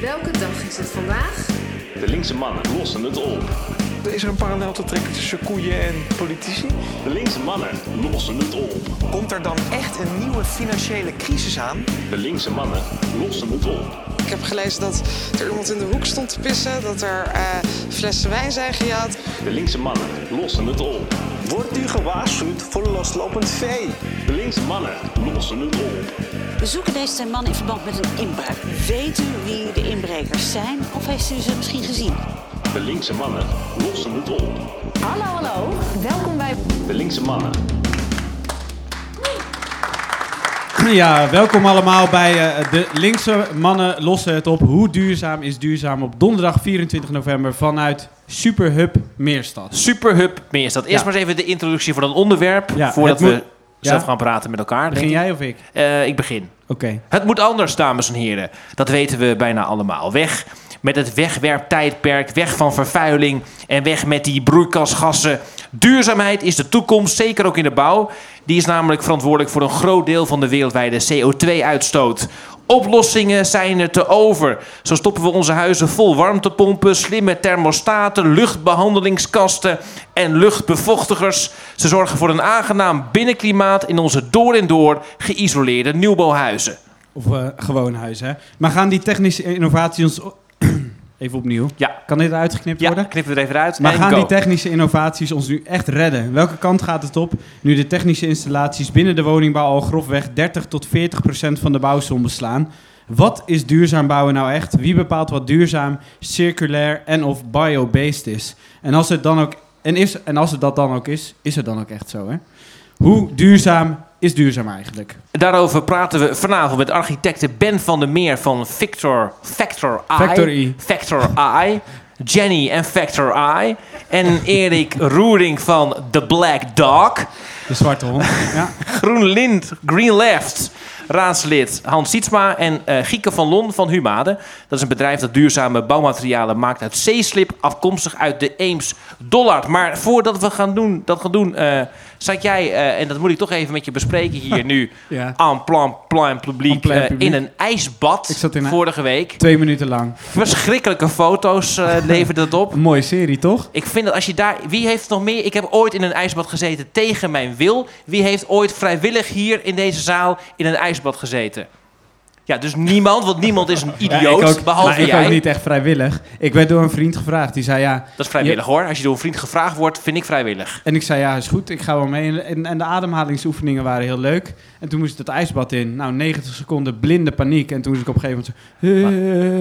Welke dag is het vandaag? De linkse mannen lossen het op. Is er een parallel te trekken tussen koeien en politici? De linkse mannen lossen het op. Komt er dan echt een nieuwe financiële crisis aan? De linkse mannen lossen het op. Ik heb gelezen dat er iemand in de hoek stond te pissen, dat er eh, flessen wijn zijn gejat. De linkse mannen lossen het op. Wordt u gewaarschuwd voor loslopend vee? De linkse mannen lossen het op. We zoeken deze twee mannen in verband met een inbraak. Weet u wie de inbrekers zijn of heeft u ze misschien gezien? De linkse mannen lossen het op. Hallo, hallo. Welkom bij De linkse mannen. Ja, welkom allemaal bij eh, de linkse mannen lossen het op. Hoe duurzaam is duurzaam op donderdag 24 november vanuit Superhub Meerstad. Superhub Meerstad. Eerst maar eens even de introductie van het onderwerp. Voordat we zelf gaan praten met elkaar. Begin jij of ik? Eh, ik begin. Oké. Het moet anders, dames en heren. Dat weten we bijna allemaal. Weg met het wegwerptijdperk, weg van vervuiling en weg met die broeikasgassen. Duurzaamheid is de toekomst, zeker ook in de bouw. Die is namelijk verantwoordelijk voor een groot deel van de wereldwijde CO2-uitstoot. Oplossingen zijn er te over. Zo stoppen we onze huizen vol warmtepompen, slimme thermostaten, luchtbehandelingskasten en luchtbevochtigers. Ze zorgen voor een aangenaam binnenklimaat in onze door en door geïsoleerde nieuwbouwhuizen. Of eh, gewoon huis, hè? Maar gaan die technische innovaties ons... Even opnieuw. Ja, Kan dit uitgeknipt ja worden? knippen we er even uit. Maar En gaan go. die technische innovaties ons nu echt redden? Welke kant gaat het op nu de technische installaties binnen de woningbouw al grofweg 30 tot 40 procent van de bouwsom beslaan? Wat is duurzaam bouwen nou echt? Wie bepaalt wat duurzaam, circulair en of bio-based is? En als het dan ook en, is, en als het dat dan ook is, is het dan ook echt zo, hè? Hoe duurzaam is duurzaam eigenlijk? Daarover praten we vanavond met architecte Ben van der Meer van Victor, Factor I. Factor I. Factor I. Jenny en Factor I. En Erik Roering van The Black Dog. De zwarte hond. Ja. GroenLint, Green Left. Raadslid Hans Sietsma en eh Gieke van Lon van Humade. Dat is een bedrijf dat duurzame bouwmaterialen maakt uit zeeslip, afkomstig uit de Eems Dollard. Maar voordat we gaan doen, dat gaan doen, eh, zat jij, eh, en dat moet ik toch even met je bespreken hier nu, ja. aan plan, plan publiek, publiek. in een ijsbad Ik zat in vorige week. Twee minuten lang. Verschrikkelijke foto's leverde dat op. Een mooie serie, toch? Ik vind dat als je daar. Wie heeft nog meer? Ik heb ooit in een ijsbad gezeten tegen mijn wil. Wie heeft ooit vrijwillig hier in deze zaal in een ijsbad gezeten? Ja, dus niemand, want niemand is een idioot, Ja, ik ook, behalve maar ik jij. ook niet echt vrijwillig. Ik werd door een vriend gevraagd. Die zei ja, Dat is vrijwillig hoor. Als je door een vriend gevraagd wordt, vind ik vrijwillig. En ik zei, ja, is goed, ik ga wel mee. En, en, de ademhalingsoefeningen waren heel leuk. En toen moest het ijsbad in. Nou, 90 seconden blinde paniek. En toen moest ik op een gegeven moment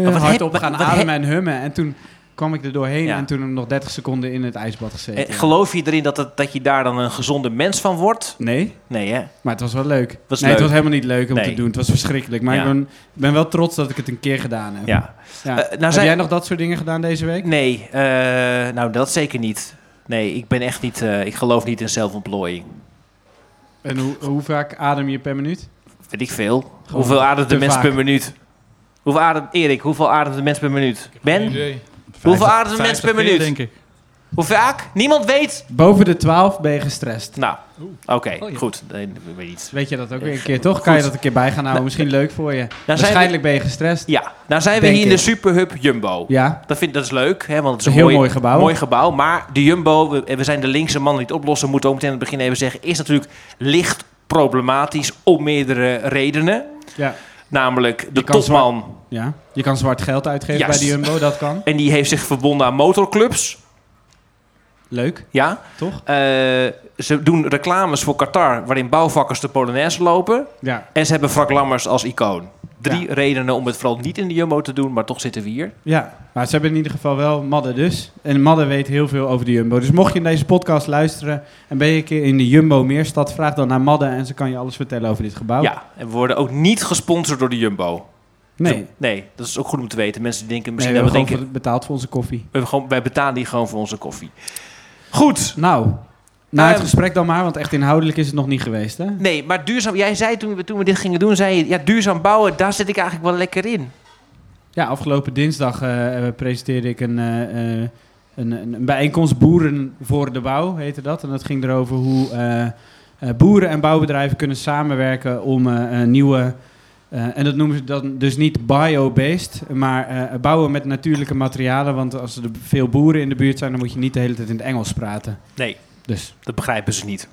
zo, maar wat hard heb- op wat- gaan ademen en hummen. En toen kwam ik er doorheen Ja. en toen nog 30 seconden in het ijsbad gezeten. Geloof je erin dat, het, dat je daar dan een gezonde mens van wordt? Nee, Nee, hè? maar het was wel leuk. Was nee, leuk. het was helemaal niet leuk om Nee. te doen. Het was verschrikkelijk. Maar Ja. ik ben, ben wel trots dat ik het een keer gedaan heb. Ja. Ja. Eh, nou heb zijn- jij nog dat soort dingen gedaan deze week? Nee, eh, nou dat zeker niet. Nee, ik ben echt niet. eh, ik geloof niet in zelfontplooiing. En hoe, hoe vaak adem je per minuut? Weet ik veel. Gewoon hoeveel ademt de mens vaak. per minuut? Hoeveel ademt, Erik, hoeveel ademt de mens per minuut? Ben? Hoeveel ademt de mens per minuut? denk ik. Hoe vaak? Niemand weet? Boven de 12 ben je gestrest. Nou, oké, Oh, ja. goed. Nee, weet niet. Weet je dat ook weer een keer, toch? Kan je dat een keer bij gaan houden? Misschien leuk voor je. zijn Waarschijnlijk ben je gestrest. Ja, nou zijn we hier in de. Superhub Jumbo. Ja, Dat, vind, dat is leuk, hè, want het is Een heel mooi, mooi gebouw. mooi gebouw. Maar de Jumbo, we, we zijn de linkse man die het oplossen, moeten we ook meteen aan het begin even zeggen, is natuurlijk licht problematisch om meerdere redenen. ja, Namelijk de topman, ja. Je kan zwart geld uitgeven bij de Jumbo, dat kan. en die heeft zich verbonden aan motorclubs. Leuk, Ja, toch? Eh, ze doen reclames voor Qatar waarin bouwvakkers de Polonaise lopen. Ja. En ze hebben Frank Lammers als icoon. Drie redenen om het vooral niet in de Jumbo te doen, maar toch zitten we hier. ja, maar ze hebben in ieder geval wel Madde dus. En Madde weet heel veel over de Jumbo. Dus mocht je in deze podcast luisteren en ben je een keer in de Jumbo Meerstad, vraag dan naar Madde en ze kan je alles vertellen over dit gebouw. Ja, en we worden ook niet gesponsord door de Jumbo. Nee, Nee, dat is ook goed om te weten. Mensen die denken nee misschien we hebben we gewoon denken... voor- betaald voor onze koffie. We hebben gewoon, wij betalen die gewoon voor onze koffie. Goed. Nou, na het Ehm, gesprek dan maar, want echt inhoudelijk is het nog niet geweest, hè? Nee, maar duurzaam... Jij zei toen we, toen we dit gingen doen, zei je... Ja, duurzaam bouwen, daar zit ik eigenlijk wel lekker in. Ja, afgelopen dinsdag eh, presenteerde ik een, eh, eh, een, een, een bijeenkomst Boeren voor de Bouw, heette dat. En dat ging erover hoe eh, eh, boeren en bouwbedrijven kunnen samenwerken om eh, eh, nieuwe Eh, en dat noemen ze dan dus niet bio-based, maar eh, bouwen met natuurlijke materialen. Want als er veel boeren in de buurt zijn, dan moet je niet de hele tijd in het Engels praten. Nee, Dus dat begrijpen ze niet.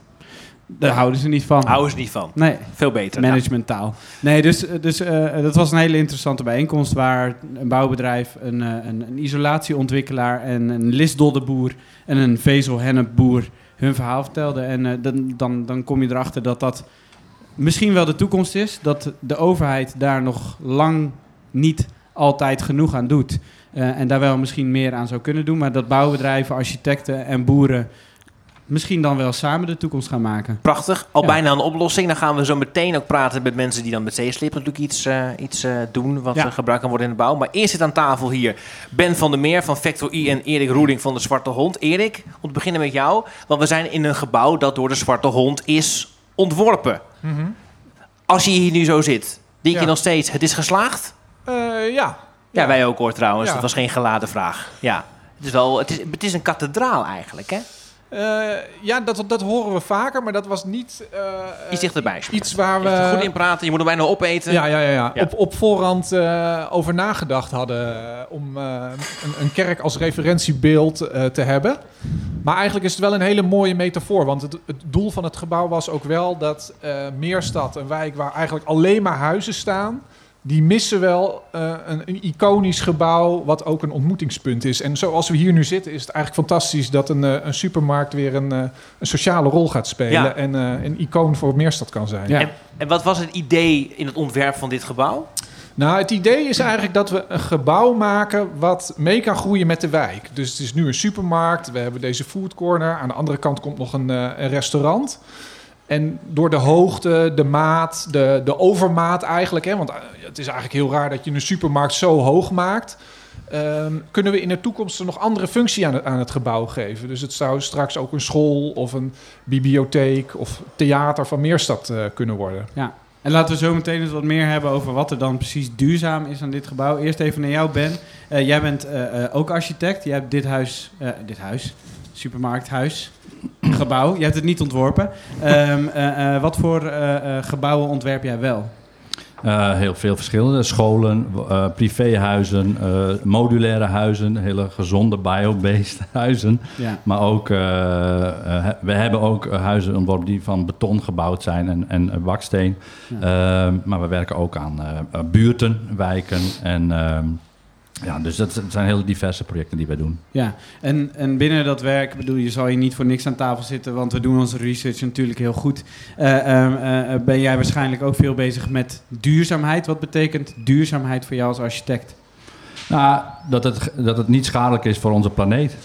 daar houden ze niet van. Houden ze niet van. Nee, Veel beter. Managementtaal. Nee, dus, dus eh, dat was een hele interessante bijeenkomst waar een bouwbedrijf, een, eh, een, een isolatieontwikkelaar en een lisdoddenboer en een vezelhennepboer hun verhaal vertelden. En eh, dan, dan, dan kom je erachter dat dat misschien wel de toekomst is. Dat de overheid daar nog lang niet altijd genoeg aan doet. Eh, en daar wel misschien meer aan zou kunnen doen. Maar dat bouwbedrijven, architecten en boeren misschien dan wel samen de toekomst gaan maken. Prachtig. Al Ja. bijna een oplossing. Dan gaan we zo meteen ook praten met mensen die dan met zeeslip natuurlijk iets, eh, iets eh, doen wat Ja. eh, gebruikt kan worden in de bouw. Maar eerst zit aan tafel hier Ben van der Meer van Factor I en Erik Roeling van de Zwarte Hond. Erik, om te beginnen met jou. Want we zijn in een gebouw dat door de Zwarte Hond is ontworpen. Als je hier nu zo zit, denk je nog steeds, het is geslaagd? Eh, ja. Ja, wij ook hoor trouwens. Ja. Dat was geen geladen vraag. Ja. Het is, wel, het, is, het is een kathedraal eigenlijk, hè? Eh, ja, dat, dat horen we vaker, maar dat was niet eh, Iets dichterbij. Sjoerd. iets waar we... Er goed in praten, je moet er bijna opeten. Ja, ja, ja, ja. Ja. Op, op voorhand eh, over nagedacht hadden eh, om eh, een, een kerk als referentiebeeld eh, te hebben. Maar eigenlijk is het wel een hele mooie metafoor. Want het, het doel van het gebouw was ook wel dat eh, Meerstad, een wijk waar eigenlijk alleen maar huizen staan... die missen wel eh, een, een iconisch gebouw wat ook een ontmoetingspunt is. En zoals we hier nu zitten is het eigenlijk fantastisch... dat een, eh, een supermarkt weer een, eh, een sociale rol gaat spelen... Ja. en eh, een icoon voor Meerstad kan zijn. Ja. En, en wat was het idee in het ontwerp van dit gebouw? Nou, het idee is eigenlijk dat we een gebouw maken wat mee kan groeien met de wijk. Dus het is nu een supermarkt, we hebben deze food corner. Aan de andere kant komt nog een, eh, een restaurant. En door de hoogte, de maat, de, de overmaat eigenlijk... Hè, want eh, het is eigenlijk heel raar dat je een supermarkt zo hoog maakt... ehm, kunnen we in de toekomst nog andere functie aan het, aan het gebouw geven. Dus het zou straks ook een school of een bibliotheek of theater van Meerstad eh, kunnen worden. Ja. En laten we zo meteen eens wat meer hebben over wat er dan precies duurzaam is aan dit gebouw. Eerst even naar jou, Ben. Eh, jij bent ook architect. Jij hebt dit huis, dit huis, supermarkthuis, gebouw. Je hebt het niet ontworpen. Ehm, eh, eh, wat voor eh, gebouwen ontwerp jij wel? Heel veel verschillende. Scholen, privéhuizen, modulaire huizen, hele gezonde bio-based huizen. Ja. Maar ook, we hebben ook huizen ontworpen die van beton gebouwd zijn en, en baksteen. Eh, maar we werken ook aan buurten, wijken en... ja, dus dat zijn- hele diverse projecten die wij doen. Ja, en, en binnen dat werk, bedoel, je zal hier niet voor niks aan tafel zitten, want we doen onze research natuurlijk heel goed. Eh, ehm, eh, ben jij waarschijnlijk ook veel bezig met duurzaamheid? Wat betekent duurzaamheid voor jou als architect? Nou, dat het, dat het niet schadelijk is voor onze planeet.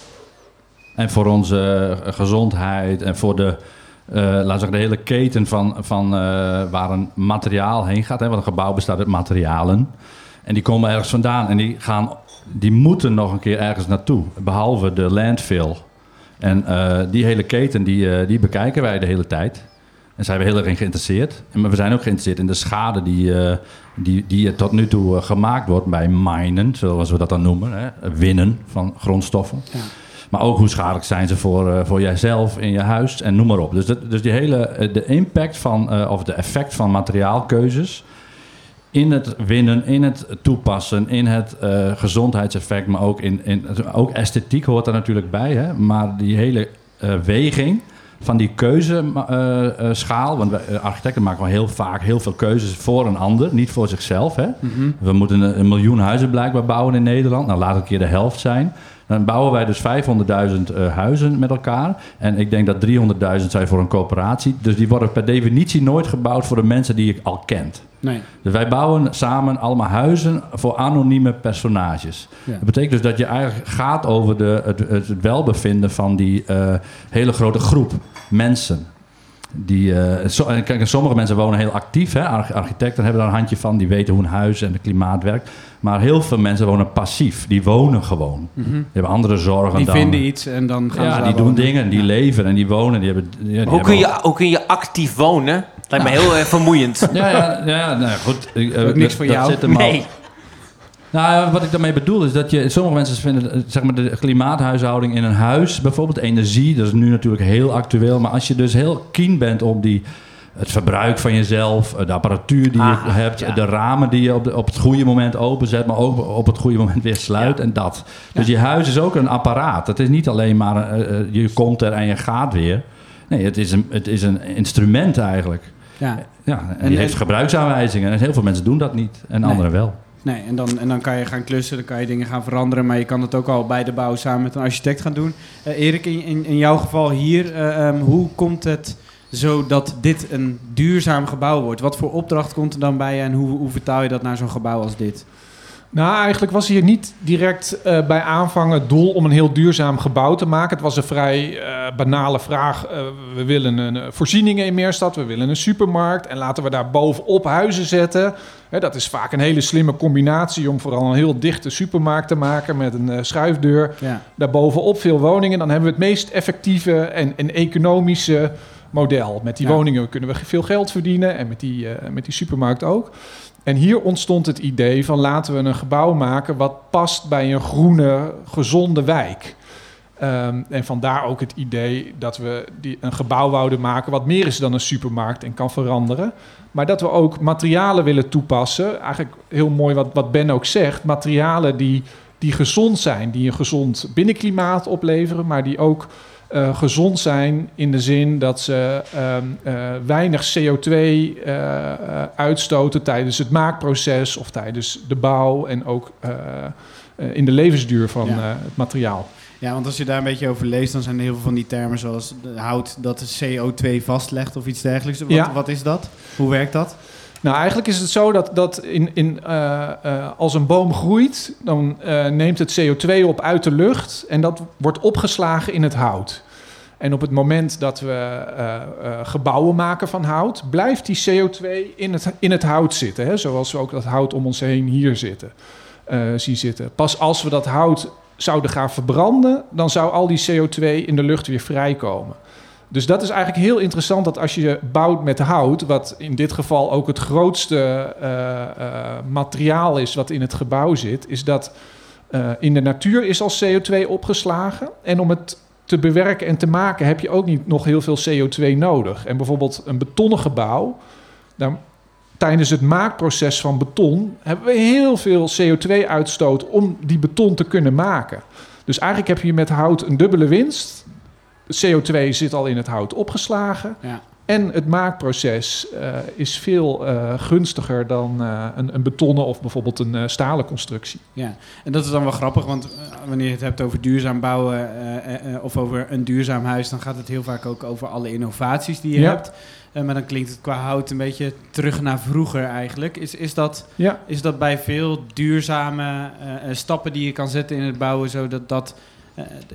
En voor onze eh, gezondheid en voor de, eh laten we zeggen, de hele keten van, van eh, waar een materiaal heen gaat. Hè? Want een gebouw bestaat uit materialen. En die komen ergens vandaan en die, gaan, die moeten nog een keer ergens naartoe. Behalve de landfill. En eh, die hele keten, die, eh, die bekijken wij de hele tijd. En zijn we heel erg in geïnteresseerd. En Maar we zijn ook geïnteresseerd in de schade die, eh, die, die tot nu toe gemaakt wordt bij minen, zoals we dat dan noemen. Hè? Winnen van grondstoffen. Ja. Maar ook hoe schadelijk zijn ze voor, voor jijzelf in je huis en noem maar op. Dus, dat, dus die hele, de impact van, of de effect van materiaalkeuzes in het winnen, in het toepassen, in het eh, gezondheidseffect, maar ook in, in ook esthetiek hoort er natuurlijk bij. Hè? Maar die hele eh, weging van die keuzeschaal, want wij, eh, architecten maken wel heel vaak heel veel keuzes voor een ander, niet voor zichzelf. Hè? We moeten een, een miljoen huizen blijkbaar bouwen in Nederland. Nou, laat het een keer de helft zijn. Dan bouwen wij dus 500.000 eh, huizen met elkaar. En ik denk dat 300.000 zijn voor een coöperatie. Dus die worden per definitie nooit gebouwd voor de mensen die ik al kent. Nee. Dus wij bouwen samen allemaal huizen voor anonieme personages. Ja. Dat betekent dus dat je eigenlijk gaat over de, het, het welbevinden van die eh, hele grote groep mensen. Die, eh, so- en kijk, en sommige mensen wonen heel actief. Hè? Arch- Architecten hebben daar een handje van. Die weten hoe een huis en het klimaat werkt. Maar heel veel mensen wonen passief. Die wonen gewoon. Die hebben andere zorgen Mhm. Die dan... vinden iets en dan gaan ze ja, die doen wonen. dingen. Die Ja. leven en die wonen. Die hebben, ja, die Hoe hebben kun, je, ook- hoe kun je actief wonen? Lijkt me heel eh, vermoeiend. Ja, ja, ja nou ja, goed. Eh, ook niks voor dat jou. zit hem al- Nee. Nou, wat ik daarmee bedoel is dat je... Sommige mensen vinden eh, zeg maar, de klimaathuishouding in een huis... bijvoorbeeld energie, dat is nu natuurlijk heel actueel... maar als je dus heel keen bent op die het verbruik van jezelf, eh, de apparatuur die Ah, je hebt, ja. de ramen die je op, de- op het goede moment openzet, maar ook op het goede moment weer sluit Ja. en dat. Dus je huis is ook een apparaat. Het is niet alleen maar eh, je komt er en je gaat weer. Nee, het is een, het is een instrument eigenlijk. Ja. Ja, en, En- die heeft en- gebruiksaanwijzingen. En heel veel mensen doen dat niet. En Nee. anderen wel. Nee, en dan, en dan kan je gaan klussen, dan kan je dingen gaan veranderen, maar je kan het ook al bij de bouw samen met een architect gaan doen. Eh, Erik, in, in, jouw geval hier, eh, ehm, hoe komt het zo dat dit een duurzaam gebouw wordt? Wat voor opdracht komt er dan bij en hoe, hoe vertaal je dat naar zo'n gebouw als dit? Nou, eigenlijk was hier niet direct eh, bij aanvang het doel om een heel duurzaam gebouw te maken. Het was een vrij eh, banale vraag. Eh, we willen een, voorzieningen in Meerstad, we willen een supermarkt en laten we daar bovenop huizen zetten. Hè, dat is vaak een hele slimme combinatie om vooral een heel dichte supermarkt te maken met een schuifdeur. Ja. Daarbovenop veel woningen. Dan hebben we het meest effectieve en, en economische model. Met die Ja. woningen kunnen we veel geld verdienen en met die, met die supermarkt ook. En hier ontstond het idee van laten we een gebouw maken wat past bij een groene, gezonde wijk. Ehm, en vandaar ook het idee dat we die, een gebouw wouden maken wat meer is dan een supermarkt en kan veranderen. Maar dat we ook materialen willen toepassen. Eigenlijk heel mooi wat, wat Ben ook zegt. Materialen die, die gezond zijn, die een gezond binnenklimaat opleveren, maar die ook eh, gezond zijn in de zin dat ze ehm, eh, weinig CO2 eh, uitstoten tijdens het maakproces of tijdens de bouw en ook in de levensduur van Ja. het materiaal. Ja, want als je daar een beetje over leest, dan zijn er heel veel van die termen zoals hout dat de CO2 vastlegt of iets dergelijks. Wat, Ja. wat is dat? Hoe werkt dat? Nou, eigenlijk is het zo dat, dat in, in, eh, eh, als een boom groeit, dan eh, neemt het CO2 op uit de lucht en dat wordt opgeslagen in het hout. En op het moment dat we gebouwen maken van hout, blijft die CO2 in het, in het hout zitten. Hè? Zoals we ook dat hout om ons heen hier zitten, zien zitten. Pas als we dat hout zouden gaan verbranden, dan zou al die CO2 in de lucht weer vrijkomen. Dus dat is eigenlijk heel interessant dat als je bouwt met hout, wat in dit geval ook het grootste eh, eh, materiaal is wat in het gebouw zit, is dat eh, in de natuur is al CO2 opgeslagen. En om het te bewerken en te maken heb je ook niet nog heel veel CO2 nodig. En bijvoorbeeld een betonnen gebouw, daar, tijdens het maakproces van beton hebben we heel veel CO2-uitstoot om die beton te kunnen maken. Dus eigenlijk heb je met hout een dubbele winst. CO2 zit al in het hout opgeslagen. Ja. En het maakproces eh, is veel eh, gunstiger dan eh, een, een betonnen of bijvoorbeeld een stalen constructie. Ja, en dat is dan wel grappig, want wanneer je het hebt over duurzaam bouwen of over een duurzaam huis, dan gaat het heel vaak ook over alle innovaties die je Ja. hebt. Maar dan klinkt het qua hout een beetje terug naar vroeger eigenlijk. Is, is, dat, Ja. is dat bij veel duurzame stappen die je kan zetten in het bouwen, zo dat dat,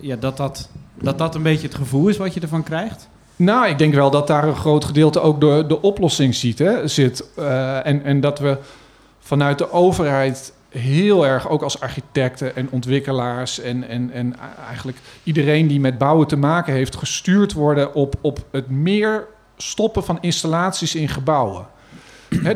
ja, dat, dat, dat dat een beetje het gevoel is wat je ervan krijgt? Nou, ik denk wel dat daar een groot gedeelte ook de, de oplossing ziet, hè, zit. Eh, en, en dat we vanuit de overheid heel erg, ook als architecten en ontwikkelaars en, en, en eigenlijk iedereen die met bouwen te maken heeft, gestuurd worden op, op het meer stoppen van installaties in gebouwen.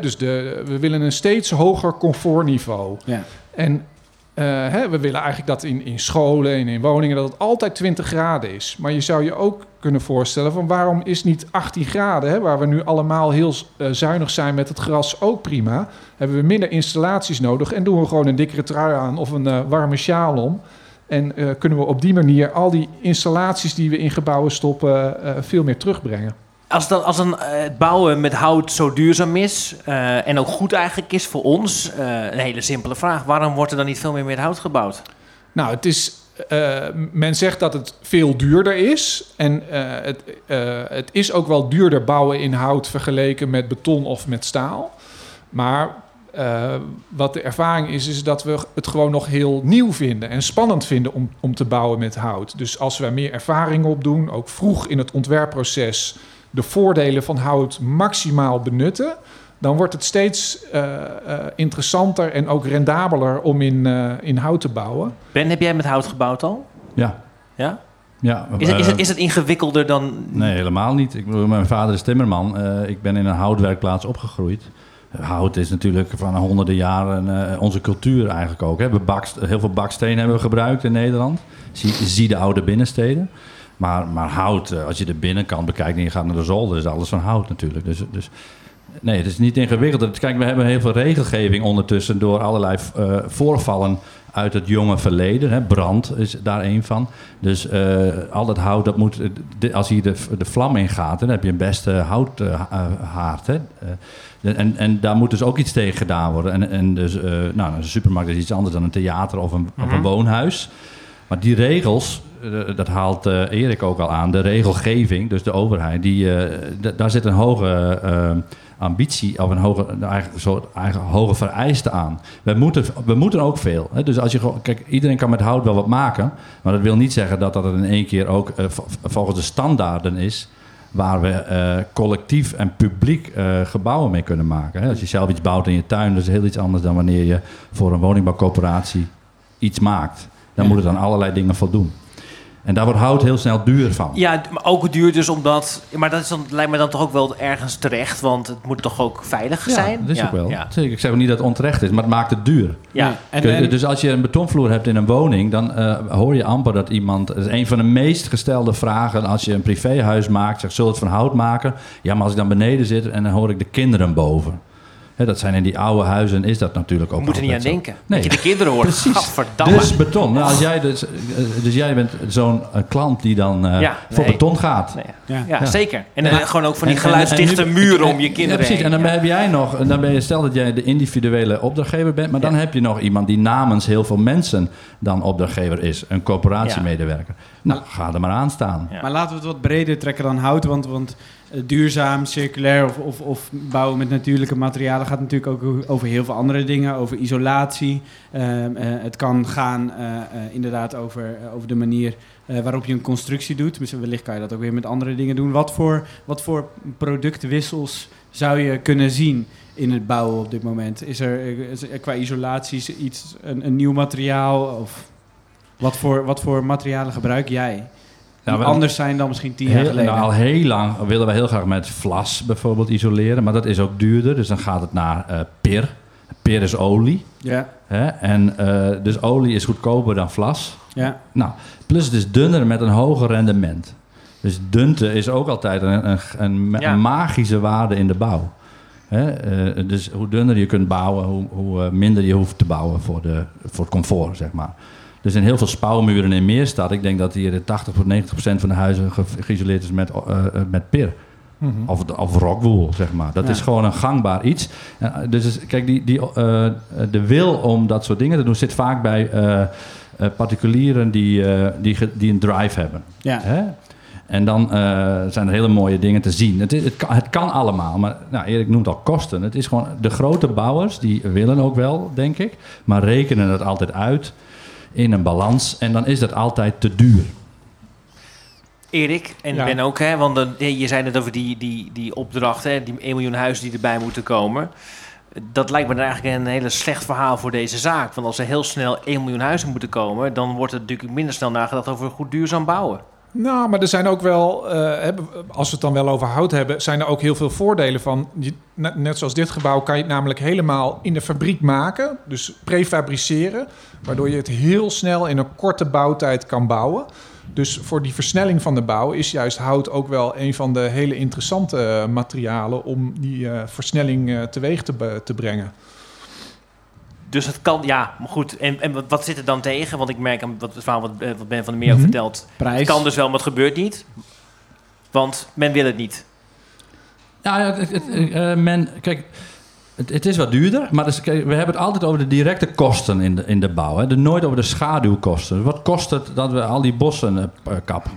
Dus de, we willen een steeds hoger comfortniveau. Ja. En eh, hè, we willen eigenlijk dat in, in scholen en in woningen dat het altijd 20 graden is. Maar je zou je ook kunnen voorstellen van waarom is niet 18 graden, hè, waar we nu allemaal heel eh, zuinig zijn met het gras, ook prima. Hebben we minder installaties nodig en doen we gewoon een dikkere trui aan of een eh, warme sjaal om. En eh, kunnen we op die manier al die installaties die we in gebouwen stoppen eh, veel meer terugbrengen. Als, dan, als een, eh, het bouwen met hout zo duurzaam is eh, en ook goed eigenlijk is voor ons, eh, een hele simpele vraag. Waarom wordt er dan niet veel meer met hout gebouwd? Nou, het is. men zegt dat het veel duurder is. En het, het is ook wel duurder bouwen in hout vergeleken met beton of met staal. Maar wat de ervaring is, is dat we het gewoon nog heel nieuw vinden en spannend vinden om, om te bouwen met hout. Dus als we er meer ervaring op doen, ook vroeg in het ontwerpproces de voordelen van hout maximaal benutten, dan wordt het steeds eh, eh, interessanter en ook rendabeler om in, eh, in hout te bouwen. Ben, heb jij met hout gebouwd al? Ja. Ja? Ja, Is het, is, het, is het ingewikkelder dan... Nee, helemaal niet. Ik mijn vader is timmerman. Eh, ik ben in een houtwerkplaats opgegroeid. Hout is natuurlijk van honderden jaren eh, onze cultuur eigenlijk ook. Hè. We bakst, heel veel baksteen hebben we gebruikt in Nederland. Zie, zie de oude binnensteden. Maar, maar hout, eh, als je de binnenkant bekijkt en je gaat naar de zolder, is alles van hout natuurlijk. Dus, dus nee, het is niet ingewikkeld. Kijk, we hebben heel veel regelgeving ondertussen door allerlei eh, voorvallen uit het jonge verleden. Hè. Brand is daar een van. Dus eh, al dat hout, dat moet, als hier de, de vlam in gaat, dan heb je een beste houthaard. Eh, en, en daar moet dus ook iets tegen gedaan worden. En, en dus, nou, een supermarkt is iets anders dan een theater of een, of een woonhuis. Maar die regels, eh, dat haalt eh, Erik ook al aan, de regelgeving, dus de overheid, die, eh, daar zit een hoge ambitie of een hoge, eigenlijk soort eigen hoge vereiste aan. We moeten, we moeten ook veel. Hè? Dus als je kijk, iedereen kan met hout wel wat maken, maar dat wil niet zeggen dat dat in één keer ook volgens de standaarden is waar we collectief en publiek gebouwen mee kunnen maken. Als je zelf iets bouwt in je tuin, dat is heel iets anders dan wanneer je voor een woningbouwcoöperatie iets maakt. Dan moet het aan allerlei dingen voldoen. En daar wordt hout heel snel duur van. Ja, maar ook duur dus omdat... Maar dat is dan, lijkt me dan toch ook wel ergens terecht. Want het moet toch ook veilig Ja, zijn? dat is ja, ook wel. Ja. Zeker. Ik zeg ook niet dat het onterecht is, maar het maakt het duur. Ja. En, dus als je een betonvloer hebt in een woning, dan eh, hoor je amper dat iemand. Het is een van de meest gestelde vragen als je een privéhuis maakt. Zeg, zullen we het van hout maken? Ja, maar als ik dan beneden zit en dan hoor ik de kinderen boven. Hè, dat zijn in die oude huizen, is dat natuurlijk ook. We moeten er niet aan zo. denken. Nee. Dat je de kinderen hoort. Precies. Dus beton. Nou, als jij dus, eh, dus jij bent zo'n eh, klant die dan eh, Ja, voor nee. beton gaat. Nee. Ja. Ja, Ja. zeker. En dan gewoon ook van die En- en- geluidsdichte en muren om je Ja, kinderen precies. heen. En dan Ja. heb jij nog, en dan ben je, stel dat jij de individuele opdrachtgever bent, maar dan heb je nog iemand die namens heel veel mensen dan opdrachtgever is, een coöperatiemedewerker. Nou, ga er maar aan staan. Ja. Maar laten we het wat breder trekken dan hout. Want, want eh, duurzaam, circulair of, of, of bouwen met natuurlijke materialen gaat natuurlijk ook over heel veel andere dingen. Over isolatie. Ehm, eh, het kan gaan eh, eh, inderdaad over, over de manier eh, waarop je een constructie doet. Misschien wellicht kan je dat ook weer met andere dingen doen. Wat voor, wat voor productwissels zou je kunnen zien in het bouwen op dit moment? Is er, is er qua isolatie iets, een, een nieuw materiaal? Of wat voor, wat voor materialen gebruik jij? Die we- anders zijn dan misschien tien jaar geleden. nou, al heel lang willen wij heel graag met vlas bijvoorbeeld isoleren, maar dat is ook duurder. Dus dan gaat het naar eh pir. Pir is olie. ja, Hè? En, eh, dus olie is goedkoper dan vlas. ja, Nou, plus het is dunner met een hoger rendement. Dus dunte is ook altijd een, een, een, ma- Ja. een magische waarde in de bouw. Hè? eh, dus hoe dunner je kunt bouwen, hoe, hoe minder je hoeft te bouwen voor, de, voor het comfort, zeg maar. Dus in heel veel spouwmuren in Meerstad, ik denk dat hier de 80 tot 90 procent van de huizen ge- geïsoleerd is met, eh, eh, met pir. Of, of rockwool, zeg maar. Dat Ja. is gewoon een gangbaar iets. Eh, dus kijk, die, die, de wil om dat soort dingen te doen zit vaak bij particulieren die, die, die een drive hebben. ja. Hè? En dan zijn er hele mooie dingen te zien. Het, is, het, kan, het kan allemaal, maar nou, Erik noemt al kosten. Het is gewoon de grote bouwers, die willen ook wel, denk ik, maar rekenen het altijd uit in een balans. En dan is dat altijd te duur. Erik en Ja. Ben ook, hè? Want je zei net over die, die, die opdracht, hè? Die 1 miljoen huizen die erbij moeten komen. Dat lijkt me dan eigenlijk een hele slecht verhaal voor deze zaak. Want als er heel snel 1 miljoen huizen moeten komen, dan wordt er natuurlijk minder snel nagedacht over goed duurzaam bouwen. Nou, maar er zijn ook wel, eh, als we het dan wel over hout hebben, zijn er ook heel veel voordelen van. Net, zoals dit gebouw kan je het namelijk helemaal in de fabriek maken, dus prefabriceren, waardoor je het heel snel in een korte bouwtijd kan bouwen. Dus voor die versnelling van de bouw is juist hout ook wel een van de hele interessante eh, materialen om die eh, versnelling teweeg te, te brengen. Dus het kan, ja, maar goed. En, en wat, zit er dan tegen? Want ik merk aan wat, het verhaal wat, eh, wat Ben van der Meer ook Mhm. vertelt. Prijs. Het kan dus wel, maar het gebeurt niet. Want men wil het niet. Ja, ja, het, het, eh, men, kijk, het, het is wat duurder, maar dus, kijk, we hebben het altijd over de directe kosten in de, in de bouw. Hè. Nooit over de schaduwkosten. Wat kost het dat we al die bossen eh, kappen?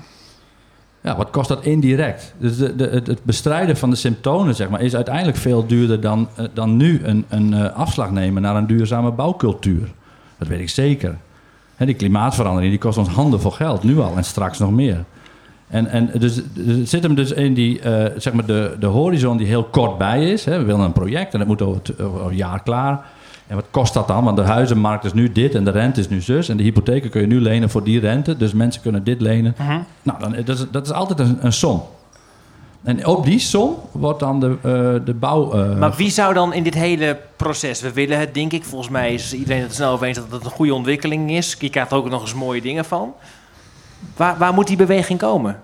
Ja, wat kost dat indirect? Dus de, het, bestrijden van de symptomen zeg maar, is uiteindelijk veel duurder dan, eh, dan nu een, een eh, afslag nemen naar een duurzame bouwcultuur. Dat weet ik zeker. Hè, die klimaatverandering die kost ons handen vol geld, nu al en straks nog meer. En, en dus, dus zit hem dus in die, eh, zeg maar de, de horizon die heel kort bij is. We willen een project en dat moet over, over een jaar klaar. En wat kost dat dan? Want de huizenmarkt is nu dit en de rente is nu zus. En de hypotheken kun je nu lenen voor die rente. Dus mensen kunnen dit lenen. Nou, dan, dat, is, dat is altijd een, een som. En op die som wordt dan de, eh, de bouw... eh, Maar wie zou dan in dit hele proces, we willen het denk ik, volgens mij is iedereen het snel over eens dat het een goede ontwikkeling is. Je krijgt er ook nog eens mooie dingen van. Waar, waar moet die beweging komen?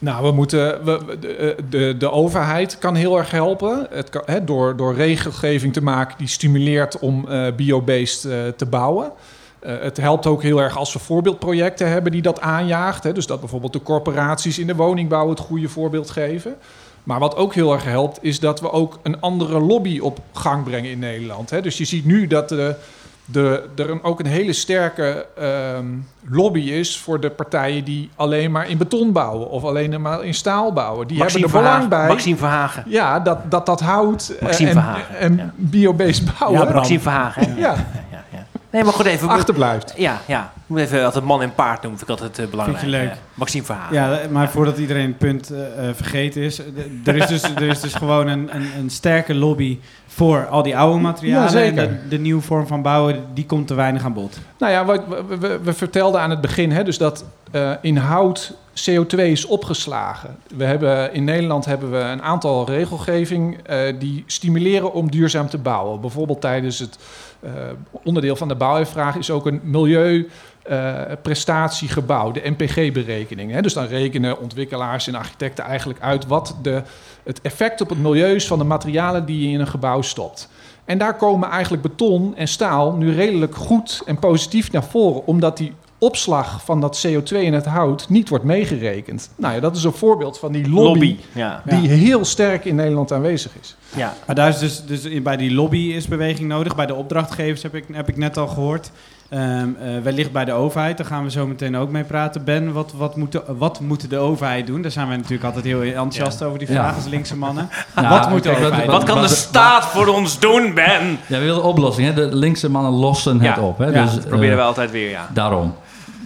Nou, we moeten, we, we- de, de, de overheid kan heel erg helpen. Het hè, door, door regelgeving te maken die stimuleert om eh, biobased eh, te bouwen. Eh, het helpt ook heel erg als we voorbeeldprojecten hebben die dat aanjaagt. Hè. Dus dat bijvoorbeeld de corporaties in de woningbouw het goede voorbeeld geven. Maar wat ook heel erg helpt, is dat we ook een andere lobby op gang brengen in Nederland. Hè. Dus je ziet nu dat de, de, er een, ook een hele sterke ehm, lobby is voor de partijen die alleen maar in beton bouwen of alleen maar in staal bouwen. Die Maxime hebben er belang Verhagen- bij. Maxime Verhagen. Ja, dat dat, dat hout eh, Maxime en, Verhagen, en ja. biobased bouwen Bram. Maxime Verhagen. ja, Ja, ja. Nee, maar goed, even... achterblijft. Ja, ja. Ik moet even altijd man en paard noemen, vind ik altijd eh, belangrijk. Vind je leuk? Ja. Maxime Verhagen. Ja, maar voordat iedereen het punt eh, eh, vergeten is, er is dus, er is dus gewoon een, een, een sterke lobby voor al die oude materialen. Ja, zeker. En de, de nieuwe vorm van bouwen, die komt te weinig aan bod. Nou ja, wat we, we, we vertelden aan het begin hè, dus dat eh, in hout CO2 is opgeslagen. We hebben, in Nederland hebben we een aantal regelgeving eh, die stimuleren om duurzaam te bouwen. Bijvoorbeeld tijdens het onderdeel van de bouwvraag is ook een milieu. eh, de NPG-berekening. hè. Dus dan rekenen ontwikkelaars en architecten eigenlijk uit wat de, het effect op het milieu is van de materialen die je in een gebouw stopt. En daar komen eigenlijk beton en staal nu redelijk goed en positief naar voren, omdat die opslag van dat CO2 in het hout niet wordt meegerekend. Nou ja, dat is een voorbeeld van die lobby, Lobby. Ja. die heel sterk in Nederland aanwezig is. ja. Maar daar is dus, dus in- bij die lobby is beweging nodig. Bij de opdrachtgevers heb ik, heb ik net al gehoord. Ehm, eh, wellicht bij de overheid, daar gaan we zo meteen ook mee praten. Ben, wat, wat, moet de, wat moet de overheid doen? Daar zijn wij natuurlijk altijd heel enthousiast over, die Ja. vragen als linkse mannen. Nou, wat moet de overheid Wat kan de staat voor ons doen, Ben? Ja, we willen oplossing. Hè? De linkse mannen lossen het op. Hè? Ja, dus, Dat proberen eh, we altijd weer, ja. Daarom.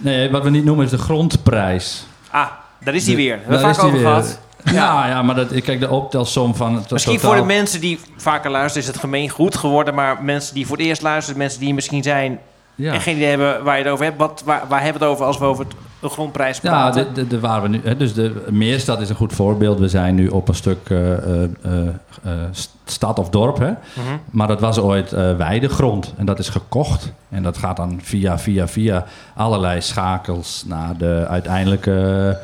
Nee, wat we niet noemen is de grondprijs. Ah, daar is hij De- weer. We hebben vaak over gehad. Ja, ja, maar dat, kijk, de optelsom van... het Misschien totaal- voor de mensen die vaker luisteren is het gemeen goed geworden. Maar mensen die voor het eerst luisteren, mensen die misschien zijn Ja. en geen idee hebben waar je het over hebt. Wat, waar, waar hebben we het over als we over het- de grondprijs Ja, praten? de, de, de waar we nu, dus de Meerstad is een goed voorbeeld. We zijn nu op een stuk eh, eh, eh, stad of dorp. Hè? Mhm. Maar dat was ooit weidegrond en dat is gekocht. En dat gaat dan via, via, via allerlei schakels naar de uiteindelijke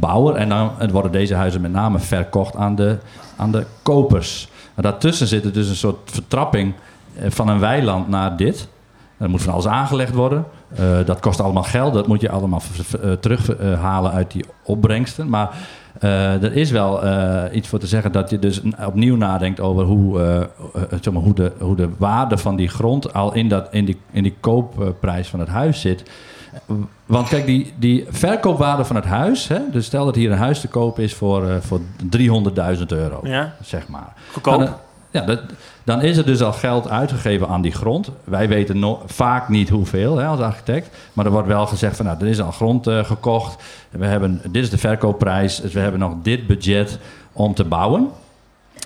bouwer. En dan en worden deze huizen met name verkocht aan de, aan de kopers. Maar daartussen zit er dus een soort vertrapping van een weiland naar dit. Er moet van alles aangelegd worden. Eh, dat kost allemaal geld. Dat moet je allemaal eh, terughalen uit die opbrengsten. Maar eh, er is wel iets voor te zeggen dat je dus opnieuw nadenkt over hoe, zeg maar, hoe, de, hoe de waarde van die grond al in, dat, in, die, in die koopprijs van het huis zit. Want kijk, die, die verkoopwaarde van het huis, hè, dus stel dat hier een huis te koop is voor, voor 300.000 euro, Ja, zeg maar. goedkoop. Dan, ja, dat, dan is er dus al geld uitgegeven aan die grond. Wij weten no- vaak niet hoeveel hè, als architect. Maar er wordt wel gezegd van nou, er is al grond eh, gekocht. We hebben, dit is de verkoopprijs. Dus we hebben nog dit budget om te bouwen.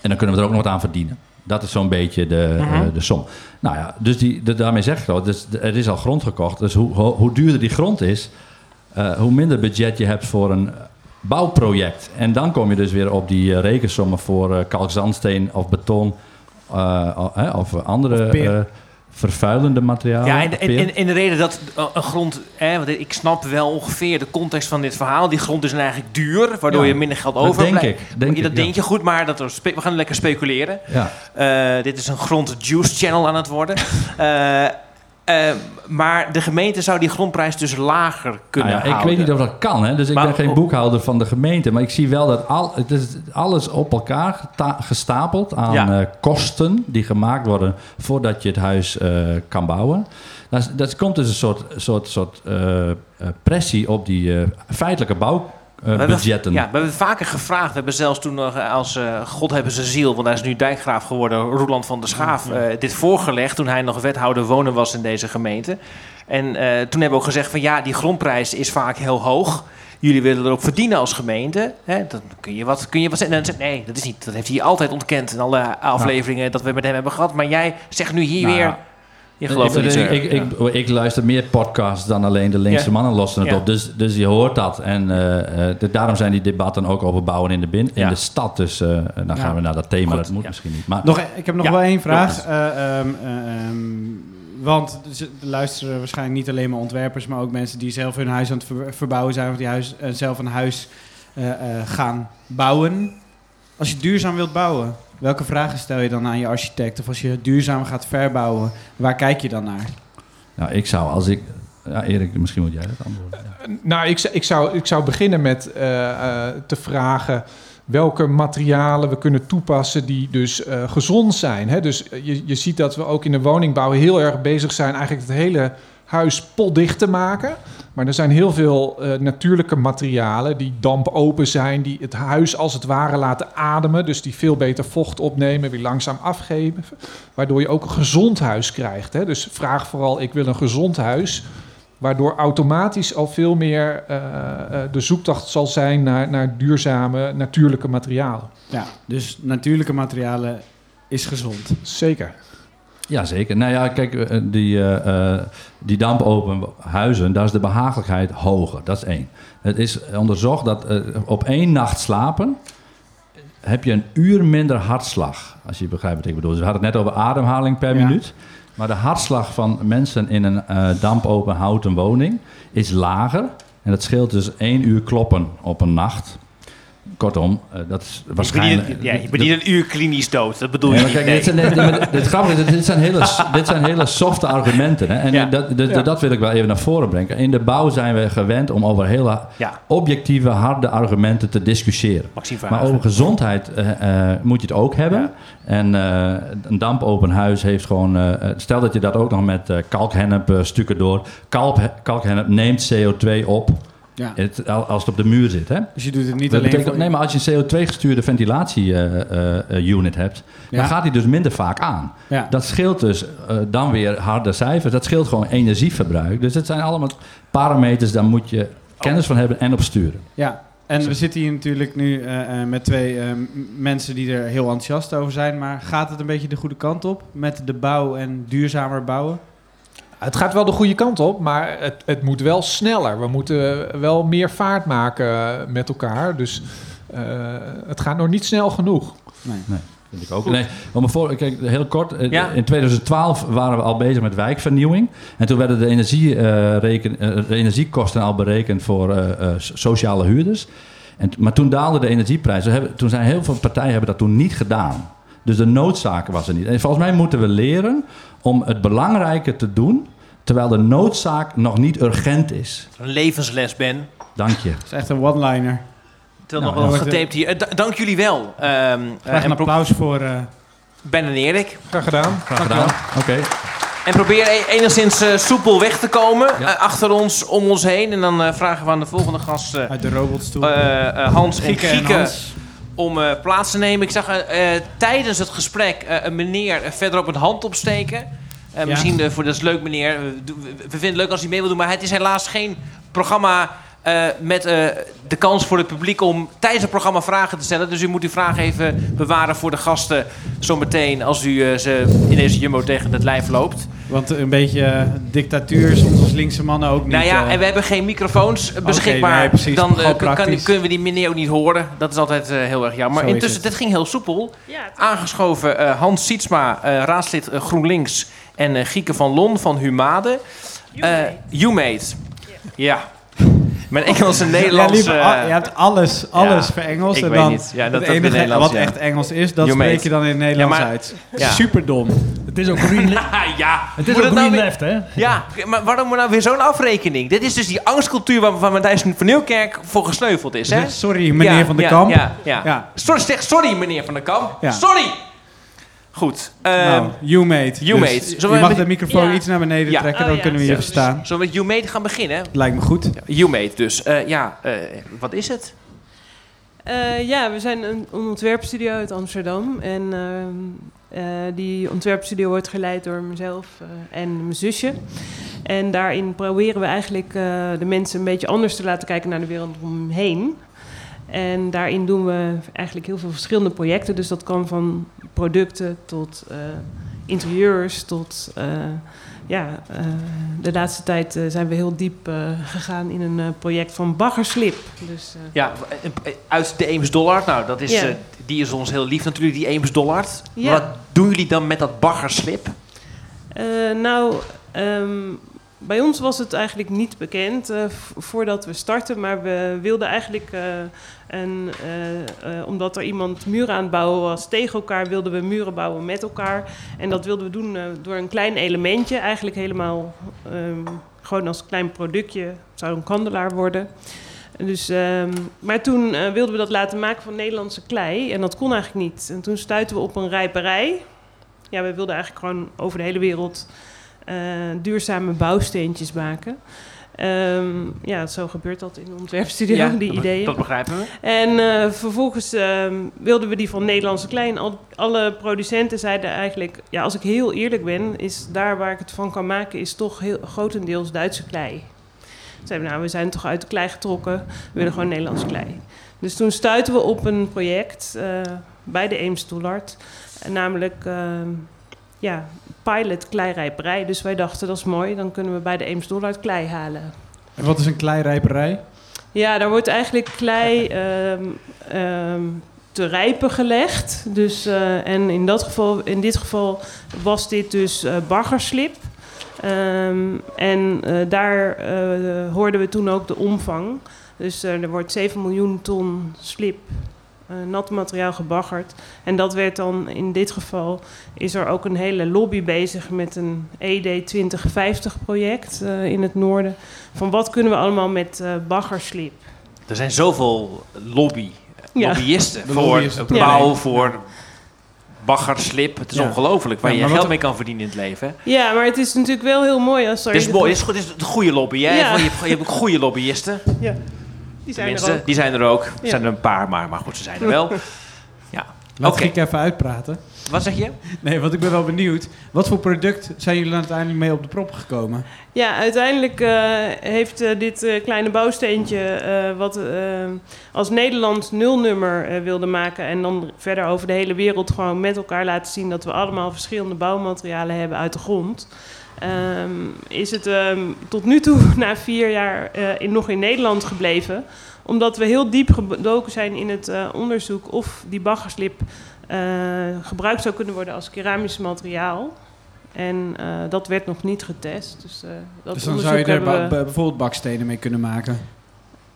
En dan kunnen we er ook nog wat aan verdienen. Dat is zo'n beetje de, Mhm. eh, de som. Nou ja, dus die, de, daarmee zeg ik al, dus er is al grond gekocht. Dus hoe, hoe, hoe duurder die grond is, eh, hoe minder budget je hebt voor een bouwproject. En dan kom je dus weer op die eh, rekensommen voor eh kalkzandsteen of beton eh, of andere eh, vervuilende materialen. Ja, en, en, peer. en, en de reden dat een grond... Hè, want ik snap wel ongeveer de context van dit verhaal. Die grond is dan eigenlijk duur, waardoor Ja, je minder geld dat overblijft. denk ik, denk Ja, dat ik, ja. denk je goed, maar dat we gaan lekker speculeren. ja. Eh, dit is een grond juice channel aan het worden. Eh, eh, maar de gemeente zou die grondprijs dus lager kunnen Nou ja, ik weet niet of dat kan, hè? dus ik ben geen boekhouder van de gemeente. Maar ik zie wel dat al, het is alles op elkaar gestapeld aan Ja. eh, kosten die gemaakt worden voordat je het huis eh, kan bouwen. Dat, dat komt dus een soort, soort, soort pressie op die feitelijke We hebben- bouwbudgetten. Ja, we hebben het vaker gevraagd. We hebben zelfs toen nog eh, als eh, God hebben ze ziel, want hij is nu dijkgraaf geworden, Roeland van der Schaaf, eh, dit voorgelegd toen hij nog wethouder wonen was in deze gemeente. En eh, toen hebben we ook gezegd van ja, die grondprijs is vaak heel hoog. Jullie willen erop verdienen als gemeente. Hè? Dan kun je wat, kun je wat zeggen. Nee, dat is niet. Dat heeft hij altijd ontkend in alle afleveringen dat we met hem hebben gehad. Maar jij zegt nu hier Nou, weer. Je gelooft ik, niet ik, ik, ik, ik luister meer podcasts dan alleen de linkse Ja. mannen lossen het Ja. op. Dus, dus je hoort dat. En eh, eh, de- daarom zijn die debatten ook over bouwen in de, bin, in de stad. Dus eh, dan gaan we naar dat thema. Goed, dat moet misschien niet. Maar Nog, e- ik heb nog wel één vraag. Eh, ehm, eh, ehm, Want z- er luisteren waarschijnlijk niet alleen maar ontwerpers, maar ook mensen die zelf hun huis aan het ver- verbouwen zijn of die huis, zelf een huis gaan bouwen. Als je duurzaam wilt bouwen, welke vragen stel je dan aan je architect? Of als je duurzaam gaat verbouwen, waar kijk je dan naar? Nou, ik zou als ik... Ja, Erik, misschien moet jij dat antwoorden. Ja. Nou, ik, zou- ik, zou, ik zou beginnen met eh, eh, te vragen welke materialen we kunnen toepassen die dus eh, gezond zijn. Hè? Dus eh, je, je ziet dat we ook in de woningbouw heel erg bezig zijn eigenlijk het hele huis potdicht te maken. Maar er zijn heel veel eh, natuurlijke materialen die dampopen zijn, die het huis als het ware laten ademen. Dus die veel beter vocht opnemen, weer langzaam afgeven. Waardoor je ook een gezond huis krijgt. Hè? Dus vraag vooral, ik wil een gezond huis. Waardoor automatisch al veel meer eh, eh, de zoektocht zal zijn naar, naar duurzame, natuurlijke materialen. Ja, dus natuurlijke materialen is gezond. Zeker. Ja, zeker. Nou ja, kijk, eh, die, eh, die dampopen huizen, daar is de behagelijkheid hoger. Dat is één. Het is onderzocht dat op één nacht slapen heb je een uur minder hartslag. Als je begrijpt wat ik bedoel. Dus we hadden het net over ademhaling per Ja. minuut. Maar de hartslag van mensen in een eh, dampopen houten woning is lager. En dat scheelt dus één uur kloppen op een nacht. Kortom, eh, dat is Je waarschijnlijk... bent niet, ja, je bent niet een uur klinisch dood. Dat bedoel Nee, je niet. kijk, dit zijn, dit, dit, grappige zijn hele, dit zijn hele softe argumenten. Hè? En Ja. dat, dat, Ja. dat wil ik wel even naar voren brengen. In de bouw zijn we gewend om over hele Ja, objectieve, harde argumenten te discussiëren. Maar over gezondheid eh, eh, moet je het ook hebben. Ja. En eh, een dampopen huis heeft gewoon... stel dat je dat ook nog met kalkhennep stukken door... Kalk, kalkhennep neemt CO2 op Ja. het, als het op de muur zit. Hè? Dus je doet het niet Dat alleen betekent, voor... nee, maar als je een CO2-gestuurde ventilatie-unit hebt... Ja. dan gaat die dus minder vaak aan. Ja. Dat scheelt dus eh, dan weer harde cijfers. Dat scheelt gewoon energieverbruik. Dus het zijn allemaal parameters, daar moet je kennis van hebben en op sturen. Ja, en we zitten hier natuurlijk nu eh, eh, met twee eh, mensen die er heel enthousiast over zijn. Maar gaat het een beetje de goede kant op met de bouw en duurzamer bouwen? Het gaat wel de goede kant op, maar het, het moet wel sneller. We moeten wel meer vaart maken met elkaar. Dus eh, het gaat nog niet snel genoeg. Nee. Vind ik ook. Nee, om me voor, kijk, heel kort. eh, Ja. In 2012 waren we al bezig met wijkvernieuwing. En toen werden de, energie, eh, reken, de energiekosten al berekend voor eh, eh, sociale huurders. En, maar toen daalde de energieprijs. Toen zijn heel veel partijen hebben dat toen niet gedaan. Dus de noodzaak was er niet. En volgens mij moeten we leren om het belangrijke te doen... terwijl de noodzaak nog niet urgent is. Een levensles, Ben. Dank je. Dat is echt een one-liner. Terwijl Nou, nog wel ja. getaped hier. Eh, da- dank jullie wel. Ehm, eh, Graag en een pro- applaus voor... eh, Ben en Erik. Graag gedaan. Graag gedaan. Oké. En probeer e- enigszins soepel weg te komen. Ja. achter ons, om ons heen. En dan eh, vragen we aan de volgende gasten... uit de robotstoel. eh, eh, Hans en Gieke en Hans. Om eh, plaats te nemen. Ik zag eh, eh, tijdens het gesprek een meneer eh, verderop een hand opsteken. Ja. Misschien voor dat is leuk meneer. We vinden het leuk als hij mee wil doen, maar het is helaas geen programma eh, met eh, de kans voor het publiek om tijdens het programma vragen te stellen. Dus u moet uw vragen even bewaren voor de gasten zometeen als u eh, ze in deze jumbo tegen het lijf loopt. Want een beetje dictatuur is ons als linkse mannen ook niet. nou ja, en we hebben geen microfoons beschikbaar. nee, precies. Dan kan- kan, kunnen we die meneer ook niet horen. Dat is altijd eh, heel erg jammer. Zo Maar intussen, dit ging heel soepel. Ja, Aangeschoven eh, Hans Sietsma, eh, raadslid GroenLinks. En eh, Gieke van Lon van Humade. Eh YouMate. Ja. Mijn Engels en Nederlands... lieve, eh, je hebt alles, alles ja, verengeld. en weet dan niet. Ja, dat- het enige wat echt Engels is, dat spreek mate. je dan in het Nederlands maar- uit. Super dom. Het is ook green, ja, het is moet ook nou green left, hè? Ja, maar waarom nou weer zo'n afrekening? Dit is dus die angstcultuur waar, waar Matthijs van Nieuwkerk voor gesneuveld is, hè? Sorry, meneer Van der Kamp. Ja. Sorry, zeg sorry, meneer Van der Kamp. Sorry! Goed. ehm, nou, you mate. you Dus mate. je mag met- de microfoon Ja. iets naar beneden Ja. trekken, Oh, dan ja, kunnen we je zo. verstaan. Zullen we met YouMate gaan beginnen? Lijkt me goed. YouMate dus. Eh, ja, eh, wat is het? Eh, ja, we zijn een, een ontwerpstudio uit Amsterdam. En ehm, eh, die ontwerpstudio wordt geleid door mezelf eh, en mijn zusje. En daarin proberen we eigenlijk eh, de mensen een beetje anders te laten kijken naar de wereld omheen. En daarin doen we eigenlijk heel veel verschillende projecten. Dus dat kan van producten tot eh, interieurs tot... eh, ja, eh, de laatste tijd zijn we heel diep gegaan in een project van baggerslip. Dus, Ja, uit de Eems Dollard. Nou, dat is, die is ons heel lief natuurlijk, die Eems Dollard. Ja. Wat doen jullie dan met dat baggerslip? Nou, ehm, bij ons was het eigenlijk niet bekend eh, voordat we startten, maar we wilden eigenlijk, eh, omdat er iemand muren aan het bouwen was tegen elkaar, wilden we muren bouwen met elkaar. En dat wilden we doen door een klein elementje, eigenlijk helemaal ehm, gewoon als klein productje, Het zou een kandelaar worden. Dus, ehm, maar toen wilden we dat laten maken van Nederlandse klei en dat kon eigenlijk niet. En toen stuitten we op een rijperij. Ja, we wilden eigenlijk gewoon over de hele wereld duurzame bouwsteentjes maken. Ehm, ja, zo gebeurt dat in de ontwerpstudio, Ja, die dat- ideeën. Dat begrijpen we. En eh, vervolgens ehm, wilden we die van Nederlandse Klein. Al, alle producenten zeiden eigenlijk... Ja, als ik heel eerlijk ben, is daar waar ik het van kan maken... is toch heel, grotendeels Duitse klei. Zeiden we, nou, we zijn toch uit de klei getrokken. We willen gewoon Nederlandse klei. Dus toen stuiten we op een project eh, bij de Eems Toelart. Namelijk... ehm, ja, pilot kleirijperij. Dus wij dachten, dat is mooi. Dan kunnen we bij de Eems klei halen. En wat is een kleirijperij? Ja, daar wordt eigenlijk klei ehm, ehm, te rijpen gelegd. Dus, eh, en in, dat geval, in dit geval was dit dus eh baggerslip. Ehm, en eh, daar hoorden we toen ook de omvang. Dus er wordt 7 miljoen ton slip, nat materiaal gebaggerd. En dat werd dan, in dit geval, is er ook een hele lobby bezig met een ED 2050 project eh, in het noorden. Van wat kunnen we allemaal met eh baggerslip? Er zijn zoveel lobby, Ja. lobbyisten De voor lobbyisten. bouw, Ja. voor baggerslip. Het is Ja. ongelooflijk waar Ja, je geld mee kan verdienen in het leven. Ja, maar het is natuurlijk wel heel mooi als er... Dit is mooi, dit is, goed, dit is een goede lobby. Hè? Ja. Je, hebt, je hebt ook goede lobbyisten. Ja, die zijn Tenminste, er ook. die zijn er ook. Er Ja. zijn er een paar, maar, maar goed, ze zijn er wel. Ja. Laat ik even uitpraten. Wat zeg je? Nee, want ik ben wel benieuwd. Wat voor product zijn jullie uiteindelijk mee op de prop gekomen? Ja, uiteindelijk eh, heeft eh, dit eh, kleine bouwsteentje... eh, wat als Nederland nulnummer eh, wilde maken... en dan verder over de hele wereld gewoon met elkaar laten zien... dat we allemaal verschillende bouwmaterialen hebben uit de grond... ehm, is het ehm, tot nu toe, na vier jaar, eh, in, nog in Nederland gebleven... omdat we heel diep gedoken zijn in het eh, onderzoek... of die baggerslip eh, gebruikt zou kunnen worden als keramisch materiaal... En eh, dat werd nog niet getest. Dus, eh, dat dus dan zou je er ba- ba- bijvoorbeeld bakstenen mee kunnen maken.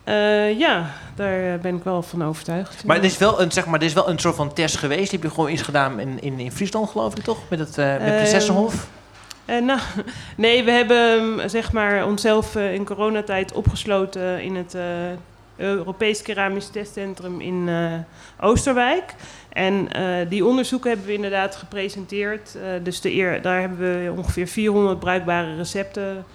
Eh, ja, daar ben ik wel van overtuigd. Maar er is wel een, zeg maar, er is wel een soort van test geweest. Die heb je gewoon eens gedaan in, in, in Friesland, geloof ik, toch? Met het uh, met Ehm, Prinsessenhof. Eh, nou, nee, we hebben mm, zeg maar onszelf eh, in coronatijd opgesloten in het eh, Europees Keramisch Testcentrum in Oosterwijk. En die onderzoeken hebben we inderdaad gepresenteerd. Dus de eer, daar hebben we ongeveer 400 bruikbare recepten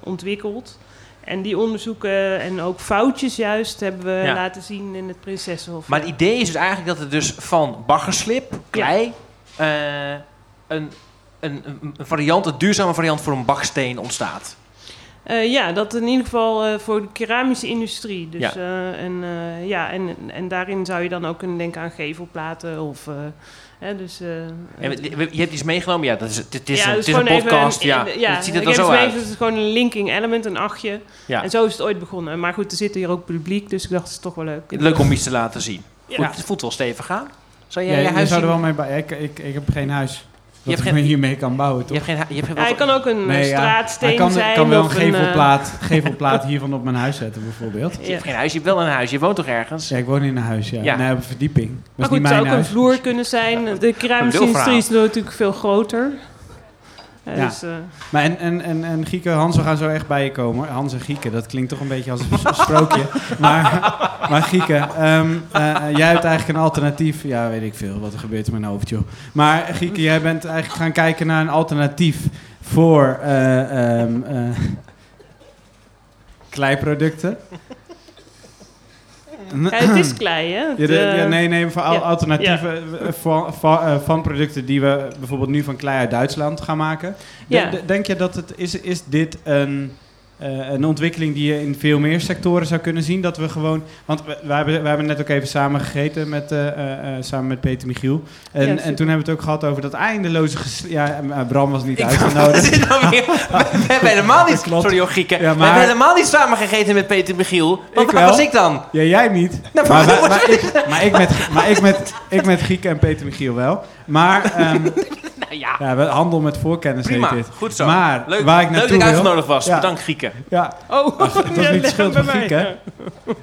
ontwikkeld. En die onderzoeken en ook foutjes juist hebben we Ja. laten zien in het Prinsessenhof. Maar het idee is dus eigenlijk dat er dus van baggerslip, klei, een, een, een een variant, een duurzame variant voor een baksteen ontstaat. Eh, ja, dat in ieder geval eh, voor de keramische industrie. Dus, Ja. eh, en, eh, ja, en, en daarin zou je dan ook kunnen denken aan gevelplaten of... eh, hè, dus, eh, En je hebt iets meegenomen? Ja, dat is, het is, ja, een, het is een podcast. ja, ja, het ziet er ik dan heb zo uit. Het is gewoon een linking element, een achtje. Ja. En zo is het ooit begonnen. Maar goed, er zit hier ook publiek, dus ik dacht, het is toch wel leuk. Leuk om iets te laten zien. Ja. Goed, het voelt wel stevig aan. Zou jij je je huis zou er wel mee bij. Ik, ik, ik heb geen huis. Dat hebt ik geen- me hiermee kan bouwen, Je toch? hebt geen, je hebt geen Ja, hij kan ook een Nee, eh, ja. straatsteen Hij kan, zijn. kan wel een of een, eh, gevelplaat, gevelplaat hiervan op mijn huis zetten, bijvoorbeeld. Je hebt geen huis, je hebt wel een huis. Je woont toch ergens? Ja, ik woon in een huis, ja. Ja. Nee, op een verdieping. Dat Maar goed, niet het zou ook een vloer kunnen zijn. De keramische Een industrie is natuurlijk veel groter. Eh, Ja. dus, eh, Maar en, en, en, en Gieke, Hans, we gaan zo echt bij je komen. Hans en Gieke, dat klinkt toch een beetje als een sprookje. Maar, maar Gieke, ehm, eh, jij hebt eigenlijk een alternatief. Ja, weet ik veel, wat er gebeurt in mijn hoofd, joh. Maar Gieke, jij bent eigenlijk gaan kijken naar een alternatief voor eh, ehm, eh, kleiproducten. Ja, het is klei, hè? Het, Ja, de- ja, eh, nee, nee, voor alternatieven eh, van, van, eh, van producten die we bijvoorbeeld nu van klei uit Duitsland gaan maken. De- Ja. de- denk je dat het is, is dit een, eh, een ontwikkeling die je in veel meer sectoren zou kunnen zien? Dat we gewoon, want we, we hebben, we hebben net ook even samen gegeten met, eh, eh, samen met Peter Michiel. En, Ja, en toen hebben we het ook gehad over dat eindeloze Ja, Bram was niet Ik- uitgenodigd. Nou weer? We hebben helemaal niet... Sorry, joh, Gieke. Ja, We maar- hebben helemaal niet samen gegeten met Peter Michiel. Ik waar was ik dan? Ja, jij niet. Nou, maar, maar- maar, maar ik, maar, ik met, maar ik met, ik met Gieke en Peter Michiel wel. Maar, ehm, ja, Ja, we- handel met voorkennis prima. heet dit. Goed zo. Maar leuk, waar ik leuk dat naartoe ik uitgenodigd was. Ja. Bedankt, Grieken. Ja, Oh, het was niet de schuld van bij Griek, hè? mij.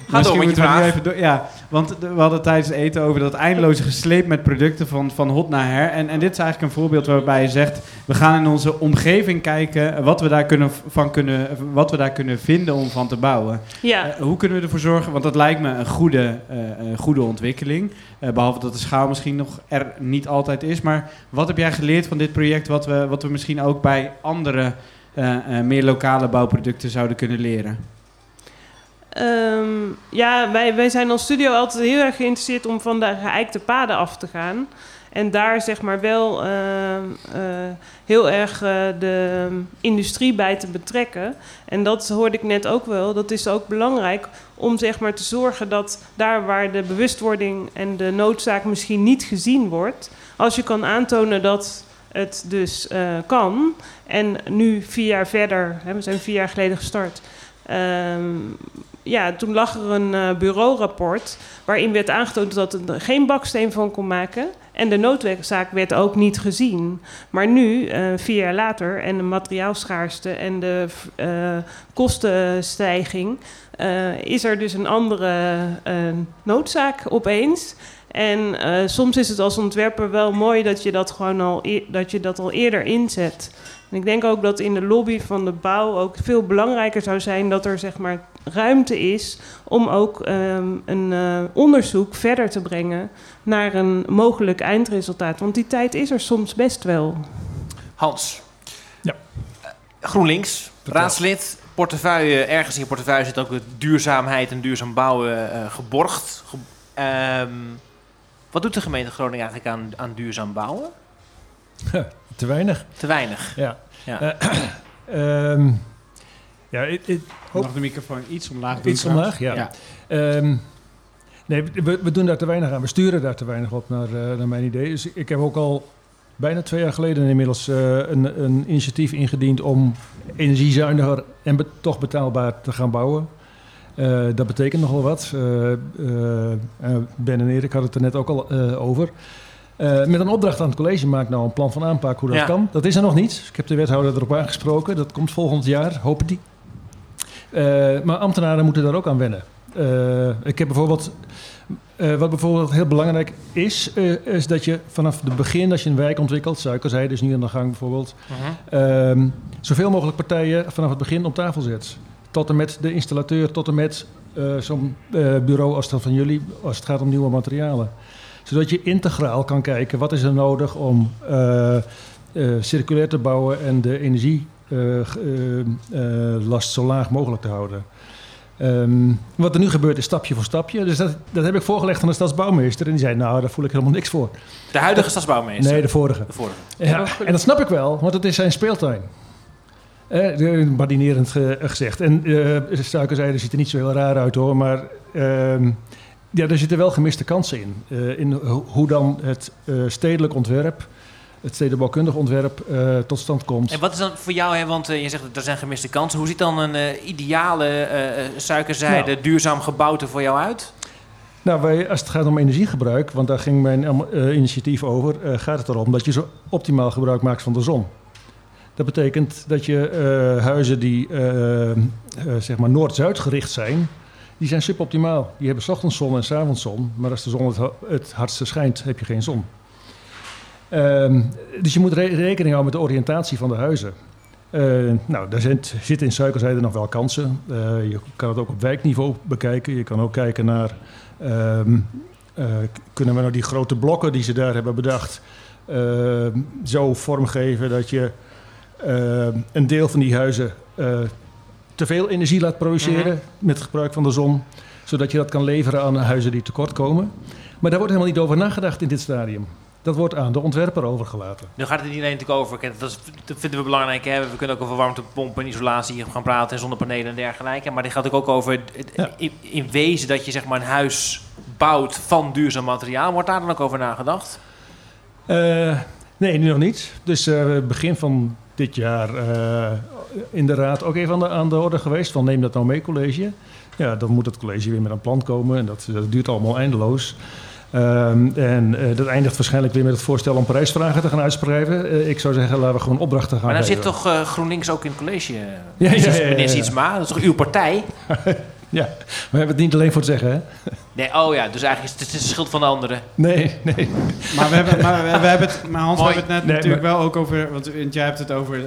Ga door je we nu vraag. even door. Ja, want we hadden tijdens het eten over dat eindeloze gesleep met producten van, van hot naar her. En, en dit is eigenlijk een voorbeeld waarbij je zegt: we gaan in onze omgeving kijken wat we daar kunnen, van kunnen, wat we daar kunnen vinden om van te bouwen. Ja, Eh, hoe kunnen we ervoor zorgen? Want dat lijkt me een goede, eh, een goede ontwikkeling. Eh, behalve dat de schaal misschien nog er niet altijd is. Maar wat heb jij geleerd van dit project wat we, wat we misschien ook bij andere eh, eh, meer lokale bouwproducten zouden kunnen leren? Ehm, ja wij, wij zijn als studio altijd heel erg geïnteresseerd om van de geëikte paden af te gaan. En daar zeg maar wel ehm, eh, heel erg eh, de industrie bij te betrekken. En dat hoorde ik net ook wel. Dat is ook belangrijk om zeg maar te zorgen dat daar waar de bewustwording en de noodzaak misschien niet gezien wordt, als je kan aantonen dat het dus eh, kan. En nu vier jaar verder, hè, we zijn vier jaar geleden gestart. ehm, ja, toen lag er een eh, bureaurapport waarin werd aangetoond dat het er geen baksteen van kon maken. En de noodzaak werd ook niet gezien. Maar nu, eh, vier jaar later, en de materiaalschaarste en de eh, kostenstijging, is er dus een andere noodzaak opeens. En soms is het als ontwerper wel mooi dat je dat gewoon al, e- dat je dat al eerder inzet. En ik denk ook dat in de lobby van de bouw ook veel belangrijker zou zijn dat er zeg maar ruimte is om ook ehm, een eh, onderzoek verder te brengen naar een mogelijk eindresultaat. Want die tijd is er soms best wel. Hans. Ja. Eh, GroenLinks, raadslid, portefeuille, ergens in je portefeuille zit ook de duurzaamheid en duurzaam bouwen eh, geborgd. Ge- ehm, wat doet de gemeente Groningen eigenlijk aan, aan duurzaam bouwen? Te weinig. Te weinig. Ja. Ja. Eh, ehm, ja, het- het- Mag de microfoon iets omlaag doen? Iets omlaag, ja. Ja. Ehm, nee, we, we doen daar te weinig aan. We sturen daar te weinig op, naar, eh, naar mijn idee. Dus ik heb ook al bijna twee jaar geleden inmiddels eh, een, een initiatief ingediend om energiezuiniger en be- toch betaalbaar te gaan bouwen. Eh, dat betekent nogal wat. Eh, eh, eh, ben en Erik hadden het er net ook al eh, over. Eh, met een opdracht aan het college maak nou een plan van aanpak hoe dat Ja. kan. Dat is er nog niet. Ik heb de wethouder erop aangesproken. Dat komt volgend jaar, hopen die. Eh, maar ambtenaren moeten daar ook aan wennen. Eh, ik heb bijvoorbeeld, wat bijvoorbeeld heel belangrijk is, is dat je vanaf het begin, als je een wijk ontwikkelt, Suikerzijde is nu aan de gang bijvoorbeeld, Mhm. ehm, zoveel mogelijk partijen vanaf het begin op tafel zet. Tot en met de installateur, tot en met zo'n bureau als dat van jullie, als het gaat om nieuwe materialen. Zodat je integraal kan kijken wat is er nodig om eh, eh, circulair te bouwen en de energielast zo laag mogelijk te houden. Ehm, wat er nu gebeurt is stapje voor stapje. Dus dat, dat heb ik voorgelegd aan de stadsbouwmeester. En die zei, nou, daar voel ik helemaal niks voor. De huidige stadsbouwmeester. Nee, de vorige. De vorige. Ja, en dat snap ik wel, want het is zijn speeltuin. Eh, de- badinerend ge- gezegd. En eh suikerzijde ziet er niet zo heel raar uit hoor, maar ehm, ja, er zitten wel gemiste kansen in. Eh, in ho- hoe dan het eh, stedelijk ontwerp, het stedenbouwkundig ontwerp eh, tot stand komt. En wat is dan voor jou, hè, want je zegt dat er zijn gemiste kansen. Hoe ziet dan een ideale suikerzijde Nou. duurzaam gebouw er voor jou uit? Nou, wij, als het gaat om energiegebruik, want daar ging mijn initiatief over, gaat het erom dat je zo optimaal gebruik maakt van de zon. Dat betekent dat je huizen die zeg maar noord-zuid gericht zijn, die zijn suboptimaal. Die hebben 's ochtends zon en 's avonds zon, maar als de zon het, het hardste schijnt, heb je geen zon. Ehm, dus je moet re- rekening houden met de oriëntatie van de huizen. Eh, nou, daar zijn, zitten in suikerzijde nog wel kansen. Eh, je kan het ook op wijkniveau bekijken. Je kan ook kijken naar... ehm, eh, kunnen we nou die grote blokken die ze daar hebben bedacht... zo vormgeven dat je een deel van die huizen... te veel energie laat produceren met het gebruik van de zon... zodat je dat kan leveren aan huizen die tekort komen. Maar daar wordt helemaal niet over nagedacht in dit stadium. Dat wordt aan de ontwerper overgelaten. Nu gaat het niet alleen natuurlijk over, dat, is- dat vinden we belangrijk. Hè? We kunnen ook over warmtepompen en isolatie gaan praten en zonnepanelen en dergelijke. Maar dit gaat ook over het- Ja. in, in wezen dat je zeg maar een huis bouwt van duurzaam materiaal. Wordt daar dan ook over nagedacht? Eh, nee, nu nog niet. Dus eh, begin van dit jaar eh, in de raad ook even aan de, aan de orde geweest van neem dat nou mee college. Ja, dan moet het college weer met een plan komen en dat, dat duurt allemaal eindeloos. Ehm, en eh, dat eindigt waarschijnlijk weer met het voorstel om prijsvragen te gaan uitschrijven. Eh, ik zou zeggen, laten we gewoon opdrachten gaan Maar dan geven. zit toch eh, GroenLinks ook in het college? Ja, ja, ja, ja, Meneer ja. Sietsma, dat is toch uw partij? Ja, we hebben het niet alleen voor te zeggen, hè? Nee, oh ja, dus eigenlijk is het, het is de schuld van de anderen. Nee, nee. Maar, we hebben, maar, we, we hebben het, maar Hans, Mooi. we hebben het net Nee, natuurlijk wel ook over... Want jij hebt het over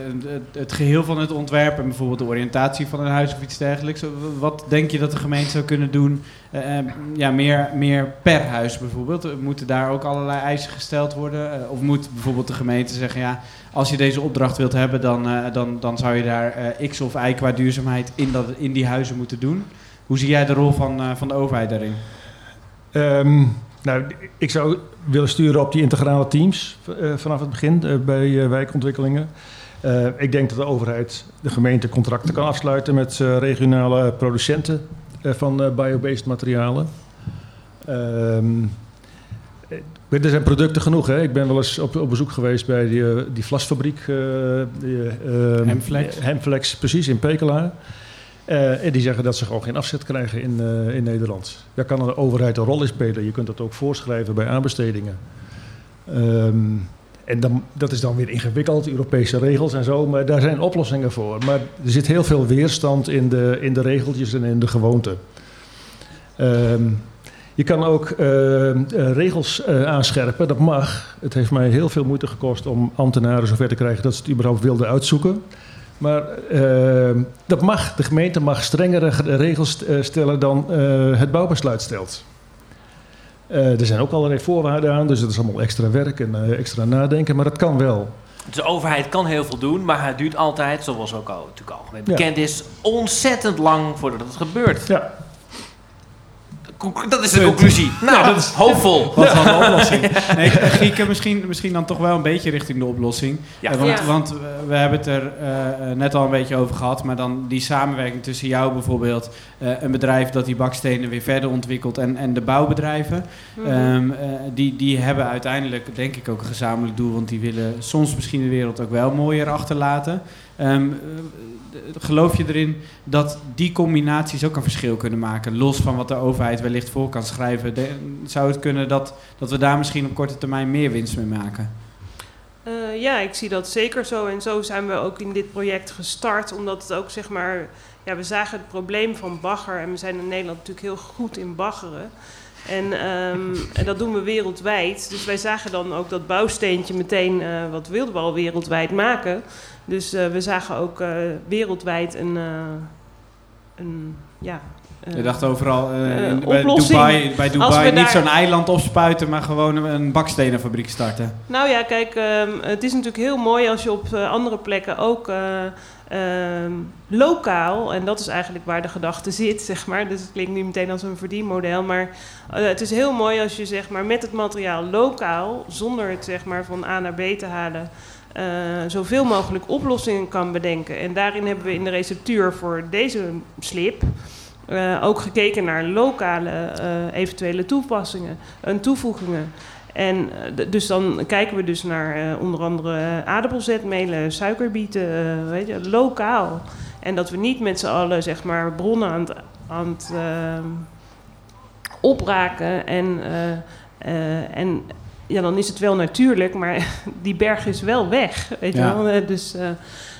het, geheel van het ontwerp... en bijvoorbeeld de oriëntatie van een huis of iets dergelijks. Wat denk je dat de gemeente zou kunnen doen? Eh, eh, ja, meer, meer per huis bijvoorbeeld. Moeten daar ook allerlei eisen gesteld worden? Eh, of moet bijvoorbeeld de gemeente zeggen... ja, als je deze opdracht wilt hebben... dan, eh, dan, dan zou je daar eh, x of y qua duurzaamheid in, dat, in die huizen moeten doen. Hoe zie jij de rol van, eh, van de overheid daarin? Ehm, nou, ik zou willen sturen op die integrale teams eh, vanaf het begin eh, bij wijkontwikkelingen. Ik denk dat de overheid, de gemeente, contracten kan afsluiten met regionale producenten van biobased materialen. Ehm, eh, er zijn producten genoeg. Hè? Ik ben wel eens op, op bezoek geweest bij die, die vlasfabriek. die, eh, Hemflex. Hemflex, precies, in Pekela. Eh, en die zeggen dat ze gewoon geen afzet krijgen in, eh, in Nederland. Daar kan de overheid een rol in spelen. Je kunt dat ook voorschrijven bij aanbestedingen. Ehm, en dan, dat is dan weer ingewikkeld, Europese regels en zo, maar daar zijn oplossingen voor. Maar er zit heel veel weerstand in de, in de regeltjes en in de gewoonten. Ehm, je kan ook eh, eh, regels aanscherpen, dat mag. Het heeft mij heel veel moeite gekost om ambtenaren zover te krijgen dat ze het überhaupt wilden uitzoeken. Maar eh, dat mag. De gemeente mag strengere ge- regels eh, stellen dan eh, het bouwbesluit stelt. Eh, er zijn ook allerlei voorwaarden aan, dus dat is allemaal extra werk en extra nadenken, maar dat kan wel. De overheid kan heel veel doen, maar het duurt altijd, zoals ook al natuurlijk algemeen Ja. bekend is, ontzettend lang voordat het gebeurt. Ja. Dat is de conclusie. Nou, dat is hoopvol. Wat is dan de oplossing? Nee, Gieke, misschien, misschien dan toch wel een beetje richting de oplossing. Ja. Eh, want, Ja. want we- we hebben het er eh, eh, net al een beetje over gehad. Maar dan die samenwerking tussen jou bijvoorbeeld, eh, een bedrijf dat die bakstenen weer verder ontwikkelt en, en de bouwbedrijven. Mhm. Ehm, eh, die, die hebben uiteindelijk denk ik ook een gezamenlijk doel. Want die willen soms misschien de wereld ook wel mooier achterlaten. Ehm, eh, geloof je erin dat die combinaties ook een verschil kunnen maken? Los van wat de overheid wellicht voor kan schrijven. De- zou het kunnen dat, dat we daar misschien op korte termijn meer winst mee maken? Eh, ja, ik zie dat zeker zo. En zo zijn we ook in dit project gestart. Omdat het ook, zeg maar... Ja, we zagen het probleem van bagger. En we zijn in Nederland natuurlijk heel goed in baggeren. En, ehm, en dat doen we wereldwijd. Dus wij zagen dan ook dat bouwsteentje meteen... eh, wat wilden we al wereldwijd maken. Dus eh, we zagen ook eh, wereldwijd een... eh, een ja, Je dacht overal in- bij oplossing. Dubai, bij Dubai niet daar- zo'n eiland opspuiten, maar gewoon een- bakstenenfabriek starten. Nou ja, kijk, ehm, het is natuurlijk heel mooi als je op andere plekken ook eh, ehm, lokaal, en dat is eigenlijk waar de gedachte zit, zeg maar. Dus het klinkt nu meteen als een verdienmodel, maar het is heel mooi als je zeg maar met het materiaal lokaal, zonder het zeg maar van A naar B te halen, eh, zoveel mogelijk oplossingen kan bedenken. En daarin hebben we in de receptuur voor deze slip eh, ook gekeken naar lokale eh, eventuele toepassingen en toevoegingen. En dus dan kijken we dus naar onder andere aardappelzetmelen, suikerbieten, weet je, lokaal. En dat we niet met z'n allen zeg maar bronnen aan het, aan het opraken en, en ja, dan is het wel natuurlijk, maar die berg is wel weg, weet Ja. je wel. Eh, Dus, eh,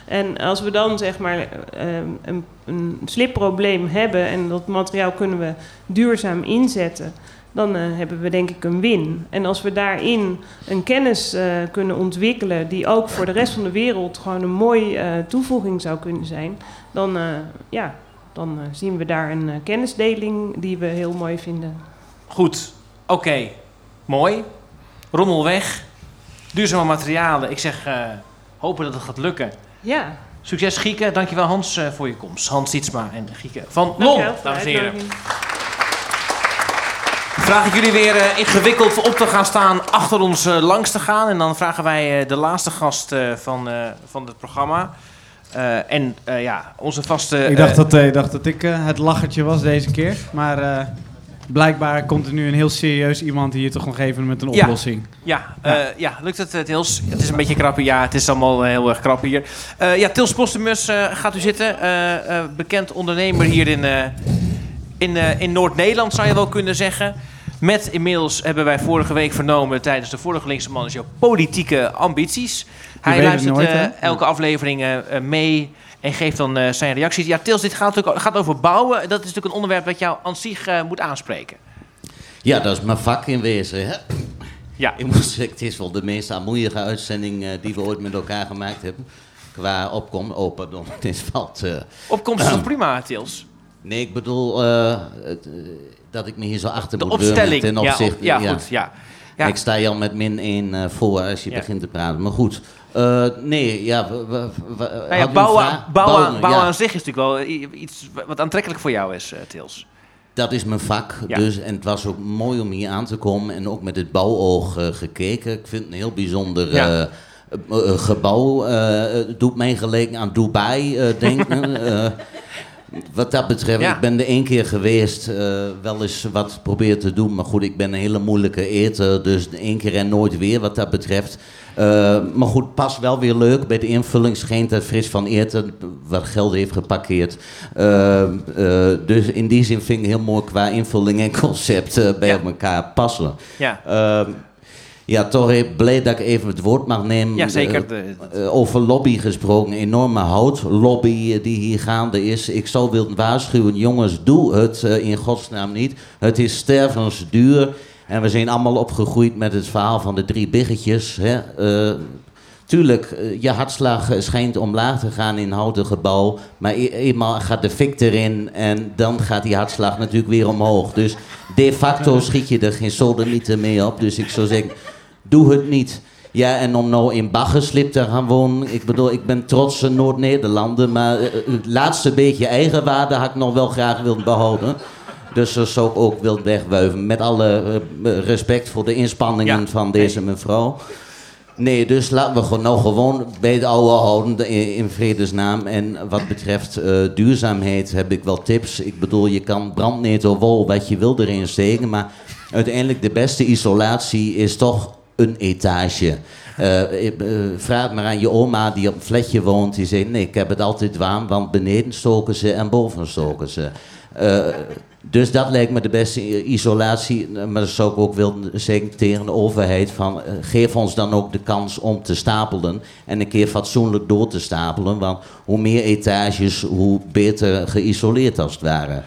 en als we dan zeg maar eh, een, een slipprobleem hebben en dat materiaal kunnen we duurzaam inzetten, dan hebben we denk ik een win. En als we daarin een kennis eh, kunnen ontwikkelen die ook voor de rest van de wereld gewoon een mooie eh, toevoeging zou kunnen zijn, dan, eh, ja, dan zien we daar een kennisdeling die we heel mooi vinden. Goed, oké. Mooi. Rommel weg. Duurzame materialen. Ik zeg, eh, hopen dat het gaat lukken. Ja, Succes Gieke. Dankjewel Hans eh, voor je komst. Hans Sietsma en Gieke van Lon, dames en heren. Vraag ik jullie weer eh, ingewikkeld op te gaan staan, achter ons eh, langs te gaan. En dan vragen wij eh, de laatste gast eh, van, eh, van het programma. Eh, en eh, ja, onze vaste... ik, dacht dat, ik dacht dat ik eh, het lachertje was deze keer. Maar eh, blijkbaar komt er nu een heel serieus iemand hier toch nog even met een Ja. oplossing. Ja, eh, ja. lukt het, eh, Tils? Het is een beetje krap. Ja, het is allemaal eh, heel erg krap hier. Eh, ja, Tils Postumus, gaat u zitten. Bekend ondernemer hier in, in, in Noord-Nederland, zou je wel kunnen zeggen. Met inmiddels hebben wij vorige week vernomen tijdens de vorige linkse man is jouw politieke ambities. Hij luistert nooit, elke aflevering mee en geeft dan eh, zijn reacties. Ja, Tils, dit gaat, natuurlijk, gaat over bouwen. Dat is natuurlijk een onderwerp dat jou aan zich eh, moet aanspreken. Ja, dat is mijn vak in wezen. Hè? Ja. Ik moet zeggen, het is wel de meest armoeige uitzending eh, die we ooit met elkaar gemaakt hebben. Qua opkom. Oh, pardon. Het is valt. Opkomst is prima, Tils? Nee, ik bedoel het, dat ik me hier zo achter De moet opstelling. ten Ja, opzichte. op- ja, goed, ja. Ja. Ik sta je al met min 1 voor als je begint te praten. Maar goed. Eh, nee, ja. we- u Nou ja, bouwen, vraag? bouwen, Bouwen, bouwen ja. aan zich is natuurlijk wel iets wat aantrekkelijk voor jou is, eh, Tils. Dat is mijn vak. Ja. Dus, en het was ook mooi om hier aan te komen en ook met het bouwoog eh, gekeken. Ik vind het een heel bijzonder Ja. eh, eh, eh, gebouw. eh, het doet mij gelijk aan Dubai eh, denken. Wat dat betreft, Ja. ik ben er één keer geweest, eh, wel eens wat proberen te doen. Maar goed, ik ben een hele moeilijke eter, dus één keer en nooit weer wat dat betreft. Eh, maar goed, pas wel weer leuk. Bij de invulling schijnt dat Frits van Eerten wat geld heeft geparkeerd. Eh, dus in die zin vind ik heel mooi qua invulling en concept bij elkaar passen. Ja. Ja, toch heel blij dat ik even het woord mag nemen. Ja, zeker. Eh, De- eh, over lobby gesproken, enorme houtlobby eh, die hier gaande is. Ik zou willen waarschuwen, jongens, doe het in godsnaam niet. Het is stervensduur. En we zijn allemaal opgegroeid met het verhaal van de drie biggetjes. Hè? Tuurlijk, je hartslag schijnt omlaag te gaan in houten gebouw. Maar e- eenmaal gaat de fik erin en dan gaat die hartslag natuurlijk weer omhoog. Dus de facto schiet je er geen sodemieter mee op. Dus ik zou zeggen, doe het niet. Ja, en om nou in Baggerslip te gaan wonen. Ik bedoel, ik ben trotse Noord-Nederlander. Maar eh, het laatste beetje eigenwaarde had ik nog wel graag willen behouden. Dus dat zou ik ook willen wegwuiven. Met alle eh, respect voor de inspanningen Ja, van deze mevrouw. Nee, dus laten we gewoon, nou gewoon bij het oude houden de- in, in vredesnaam. En wat betreft eh, duurzaamheid heb ik wel tips. Ik bedoel, je kan brandnetelwol wat je wil erin steken. Maar uiteindelijk de beste isolatie is toch een etage. Eh, eh, vraag maar aan je oma die op een flatje woont. Die zegt, nee, ik heb het altijd warm, want beneden stoken ze en boven stoken ze. Eh, dus dat lijkt me de beste isolatie. Eh, Maar dat zou ik ook willen zeggen tegen de overheid. Van, eh, geef ons dan ook de kans om te stapelen. En een keer fatsoenlijk door te stapelen. Want hoe meer etages, hoe beter geïsoleerd als het ware.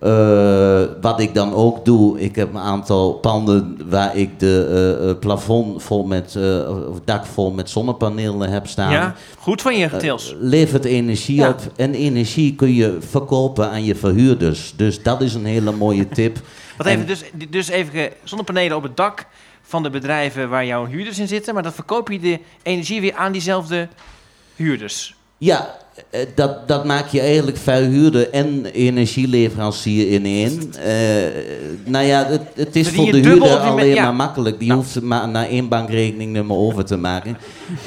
Eh, wat ik dan ook doe, ik heb een aantal panden waar ik de eh, eh, plafond vol met, eh, of dak vol met zonnepanelen heb staan. Ja, goed van je, Tils. Levert energie Ja. op. En energie kun je verkopen aan je verhuurders. Dus dat is een hele mooie tip. Wat En- even, dus, dus even zonnepanelen op het dak van de bedrijven waar jouw huurders in zitten. Maar dan verkoop je de energie weer aan diezelfde huurders. Ja, dat, dat maak je eigenlijk verhuurder en energieleverancier in één. Eh, nou ja, het, het is voor de huurder alleen ja. maar makkelijk. Die hoeft maar naar één bankrekeningnummer over te maken.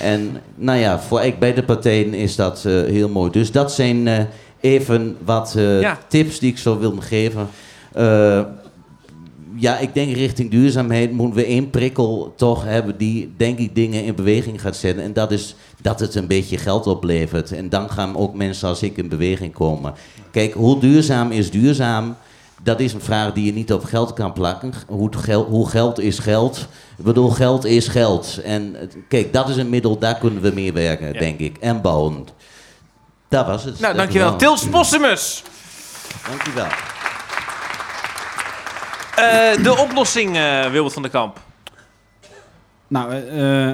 En nou ja, voor ik beide partijen is dat eh, heel mooi. Dus dat zijn eh, even wat eh, Ja. tips die ik zou willen geven. Ja, ik denk richting duurzaamheid moeten we één prikkel toch hebben die, denk ik, dingen in beweging gaat zetten. En dat is dat het een beetje geld oplevert. En dan gaan ook mensen als ik in beweging komen. Kijk, hoe duurzaam is duurzaam? Dat is een vraag die je niet op geld kan plakken. Hoe, hoe geld is geld? Ik bedoel, geld is geld. En kijk, dat is een middel, daar kunnen we mee werken, denk ik. En bouwen. Dat was het. Nou, dankjewel. Tils Possemus. Dankjewel. Eh, de oplossing, eh Wilbert van der Kamp. Nou, eh,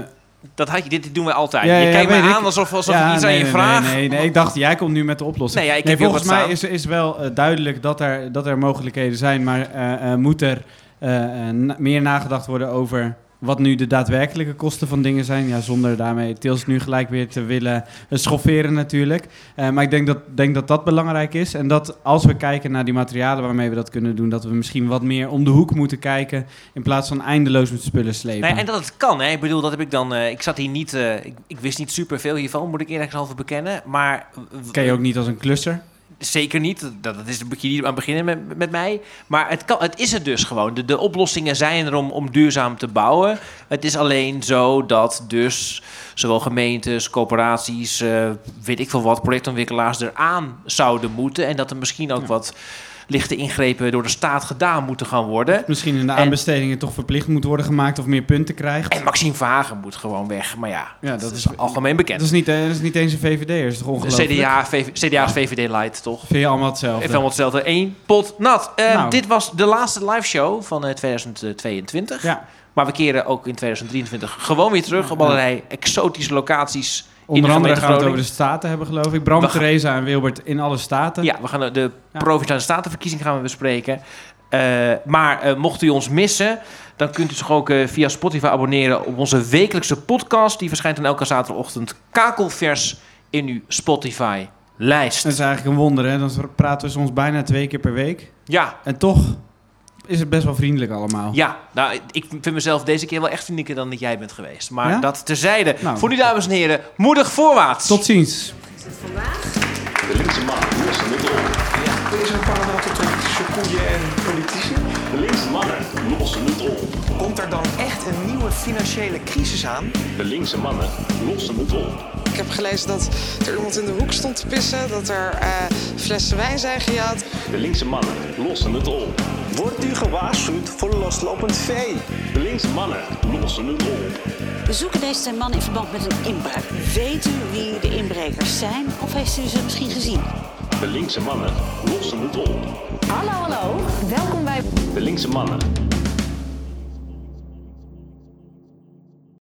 Dat had je, dit doen we altijd. Ja, je ja, kijkt me aan alsof, alsof Ja, ik iets nee, aan je nee, vraag. Nee, nee, nee, ik dacht, jij komt nu met de oplossing. Nee, ik heb volgens mij is, is wel duidelijk dat er, dat er mogelijkheden zijn, maar moet er meer nagedacht worden over wat nu de daadwerkelijke kosten van dingen zijn. Ja, zonder daarmee Tils nu gelijk weer te willen eh, schofferen natuurlijk. Eh, maar ik denk dat, denk dat dat belangrijk is. En dat als we kijken naar die materialen waarmee we dat kunnen doen, dat we misschien wat meer om de hoek moeten kijken in plaats van eindeloos met spullen slepen. Nee, en dat het kan, hè. Ik bedoel, dat heb ik dan... eh, ik zat hier niet... eh, ik, ik wist niet superveel hiervan, moet ik eerlijk halve bekennen. Maar... Ken je ook niet als een klusser? Zeker niet. Dat, dat is, moet je niet aan beginnen met, met mij. Maar het, kan, het is er dus gewoon. De, de oplossingen zijn er om, om duurzaam te bouwen. Het is alleen zo dat dus zowel gemeentes, corporaties, eh, weet ik veel wat, projectontwikkelaars eraan zouden moeten. En dat er misschien ook wat lichte ingrepen door de staat gedaan moeten gaan worden. Misschien in de aanbestedingen toch verplicht moet worden gemaakt of meer punten krijgt. En Maxime Verhagen moet gewoon weg. Maar ja, Ja, dat, dat is algemeen bekend. Dat is niet, eh, dat is niet eens een VVD, is toch ongelooflijk? CDA, VV, CDA is VVD light, toch? Vind je allemaal hetzelfde? Even allemaal hetzelfde. Eén pot nat. Eh, Nou. Dit was de laatste live show van eh, 2022. Ja. Maar we keren ook in 2023 gewoon weer terug op allerlei exotische locaties. Onder de andere gaan we het over de staten hebben, geloof ik. Bram, Theresa en Wilbert in alle staten. Ja, we gaan de, de provinciale statenverkiezing gaan we bespreken. Eh, maar eh, mocht u ons missen, dan kunt u zich ook eh, via Spotify abonneren op onze wekelijkse podcast. Die verschijnt dan elke zaterdagochtend kakelvers in uw Spotify-lijst. Dat is eigenlijk een wonder, hè? Dan praten we soms bijna twee keer per week. Ja. En toch is het best wel vriendelijk allemaal. Ja, nou, ik vind mezelf deze keer wel echt vriendelijker dan dat jij bent geweest. Maar Ja? dat terzijde. Nou. Voor die dames en heren, moedig voorwaarts. Tot ziens. De linkse mannen lossen het op. Er is een paralleltotrectische koeien en politici. De linkse mannen lossen het op. Komt er dan echt een nieuwe financiële crisis aan? De linkse mannen lossen het op. Ik heb gelezen dat er iemand in de hoek stond te pissen, dat er eh, flessen wijn zijn gejat. De linkse mannen lossen het op. Wordt u gewaarschuwd voor loslopend vee? De linkse mannen lossen het op. We zoeken deze twee mannen in verband met een inbraak. Weet u wie de inbrekers zijn of heeft u ze misschien gezien? De linkse mannen lossen het op. Hallo, hallo. Welkom bij De linkse mannen